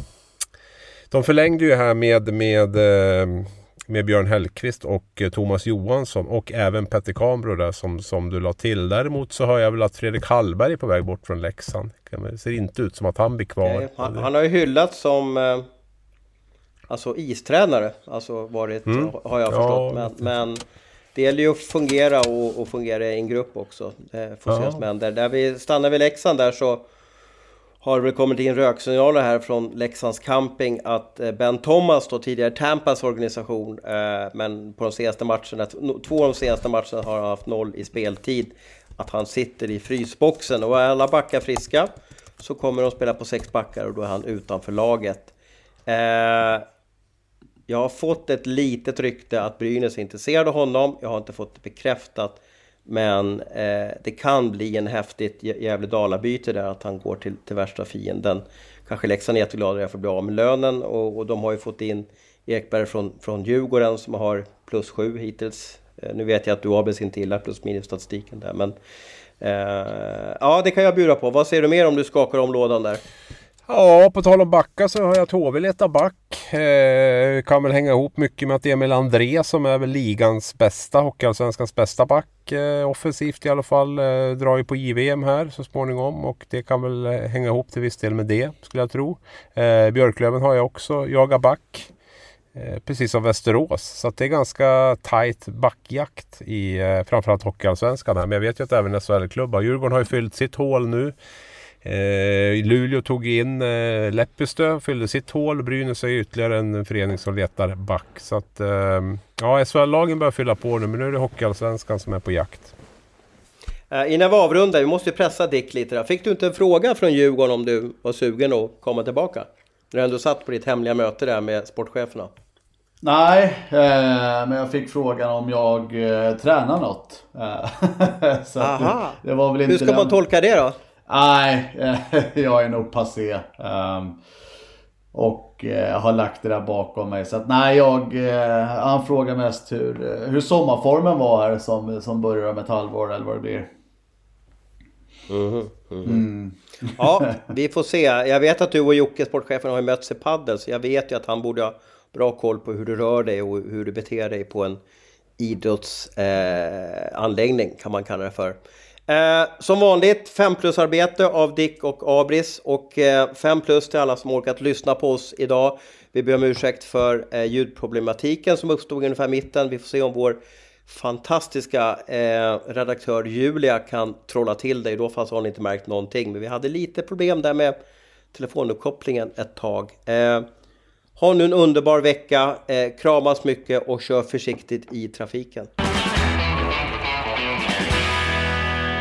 Speaker 2: de förlängde ju här med, med, um, med Björn Hellkvist och uh, Thomas Johansson och även Petter Kambro där som, som du la till. Däremot så har jag väl att Fredrik Hallberg är på väg bort från Leksand. Det ser inte ut som att han blir kvar. Nej,
Speaker 1: han, han, har ju hyllats som eh, alltså istränare, alltså varit, mm. har jag förstått. Ja, men, men det gäller ju att fungera och, och fungera i en grupp också. Det får ja. som händer. Där vi stannar vid Leksand där så har det kommit in röksignaler här från Leksands camping att eh, Ben Thomas, då tidigare Tampas organisation, eh, men på de senaste matcherna, två av de senaste matcherna har han haft noll i speltid. Att han sitter i frysboxen och är alla backar friska så kommer de spela på sex backar och då är han utanför laget. Eh, jag har fått ett litet rykte att Brynäs är intresserade av honom. Jag har inte fått det bekräftat. Men eh, det kan bli en häftigt Gävle-Dala-byte där, att han går till, till värsta fienden. Kanske Leksand är jätteglada för att bli av med lönen och, och, de har ju fått in Ekberg från, från Djurgården som har plus sju hittills. Eh, nu vet jag att du Abels inte gillar plus minus statistiken där men... Eh, ja, det kan jag bjuda på. Vad säger du mer om du skakar om lådan där?
Speaker 2: Ja, på tal om backa så har jag att HV letar back. Eh, kan väl hänga ihop mycket med att Emil André som är väl ligans bästa, Hockeyallsvenskans bästa back. Eh, offensivt i alla fall. Eh, drar ju på JVM här så småningom och det kan väl eh, hänga ihop till viss del med det skulle jag tro. Eh, Björklöven har jag också, jagar back. Eh, precis som Västerås. Så det är ganska tight backjakt i eh, framförallt Hockeyallsvenskan här. Men jag vet ju att även SHL-klubbar. Djurgården har ju fyllt sitt hål nu. Eh, Luleå tog in eh, Leppestö, fyllde sitt hål. Brynäs är ytterligare en förening som letar back. Så att, eh, ja, SHL-lagen börjar fylla på nu, men nu är det Hockeyallsvenskan som är på jakt.
Speaker 1: Eh, innan vi avrundar, vi måste ju pressa Dick lite där. Fick du inte en fråga från Djurgården om du var sugen att komma tillbaka? När du ändå satt på ditt hemliga möte där med sportcheferna.
Speaker 3: Nej, eh, men jag fick frågan om jag eh, tränar något.
Speaker 1: så Aha. Det, det var väl inte Hur ska den... man tolka det då?
Speaker 3: Nej, jag är nog passé. Um, och eh, har lagt det där bakom mig. Så att nej, jag, eh, han frågar mest hur, hur sommarformen var här som, som börjar om ett halvår eller vad det blir.
Speaker 1: Mm, mm. Mm. Ja, vi får se. Jag vet att du och Jocke, sportchefen, har mötts i padel. Så jag vet ju att han borde ha bra koll på hur du rör dig och hur du beter dig på en idrottsanläggning eh, kan man kalla det för. Eh, som vanligt 5 plus-arbete av Dick och Abris och 5 eh, plus till alla som orkat lyssna på oss idag. Vi ber om ursäkt för eh, ljudproblematiken som uppstod ungefär mitten. Vi får se om vår fantastiska eh, redaktör Julia kan trolla till det. I då fall så har ni inte märkt någonting. Men vi hade lite problem där med telefonuppkopplingen ett tag. Eh, ha nu en underbar vecka. Eh, kramas mycket och kör försiktigt i trafiken.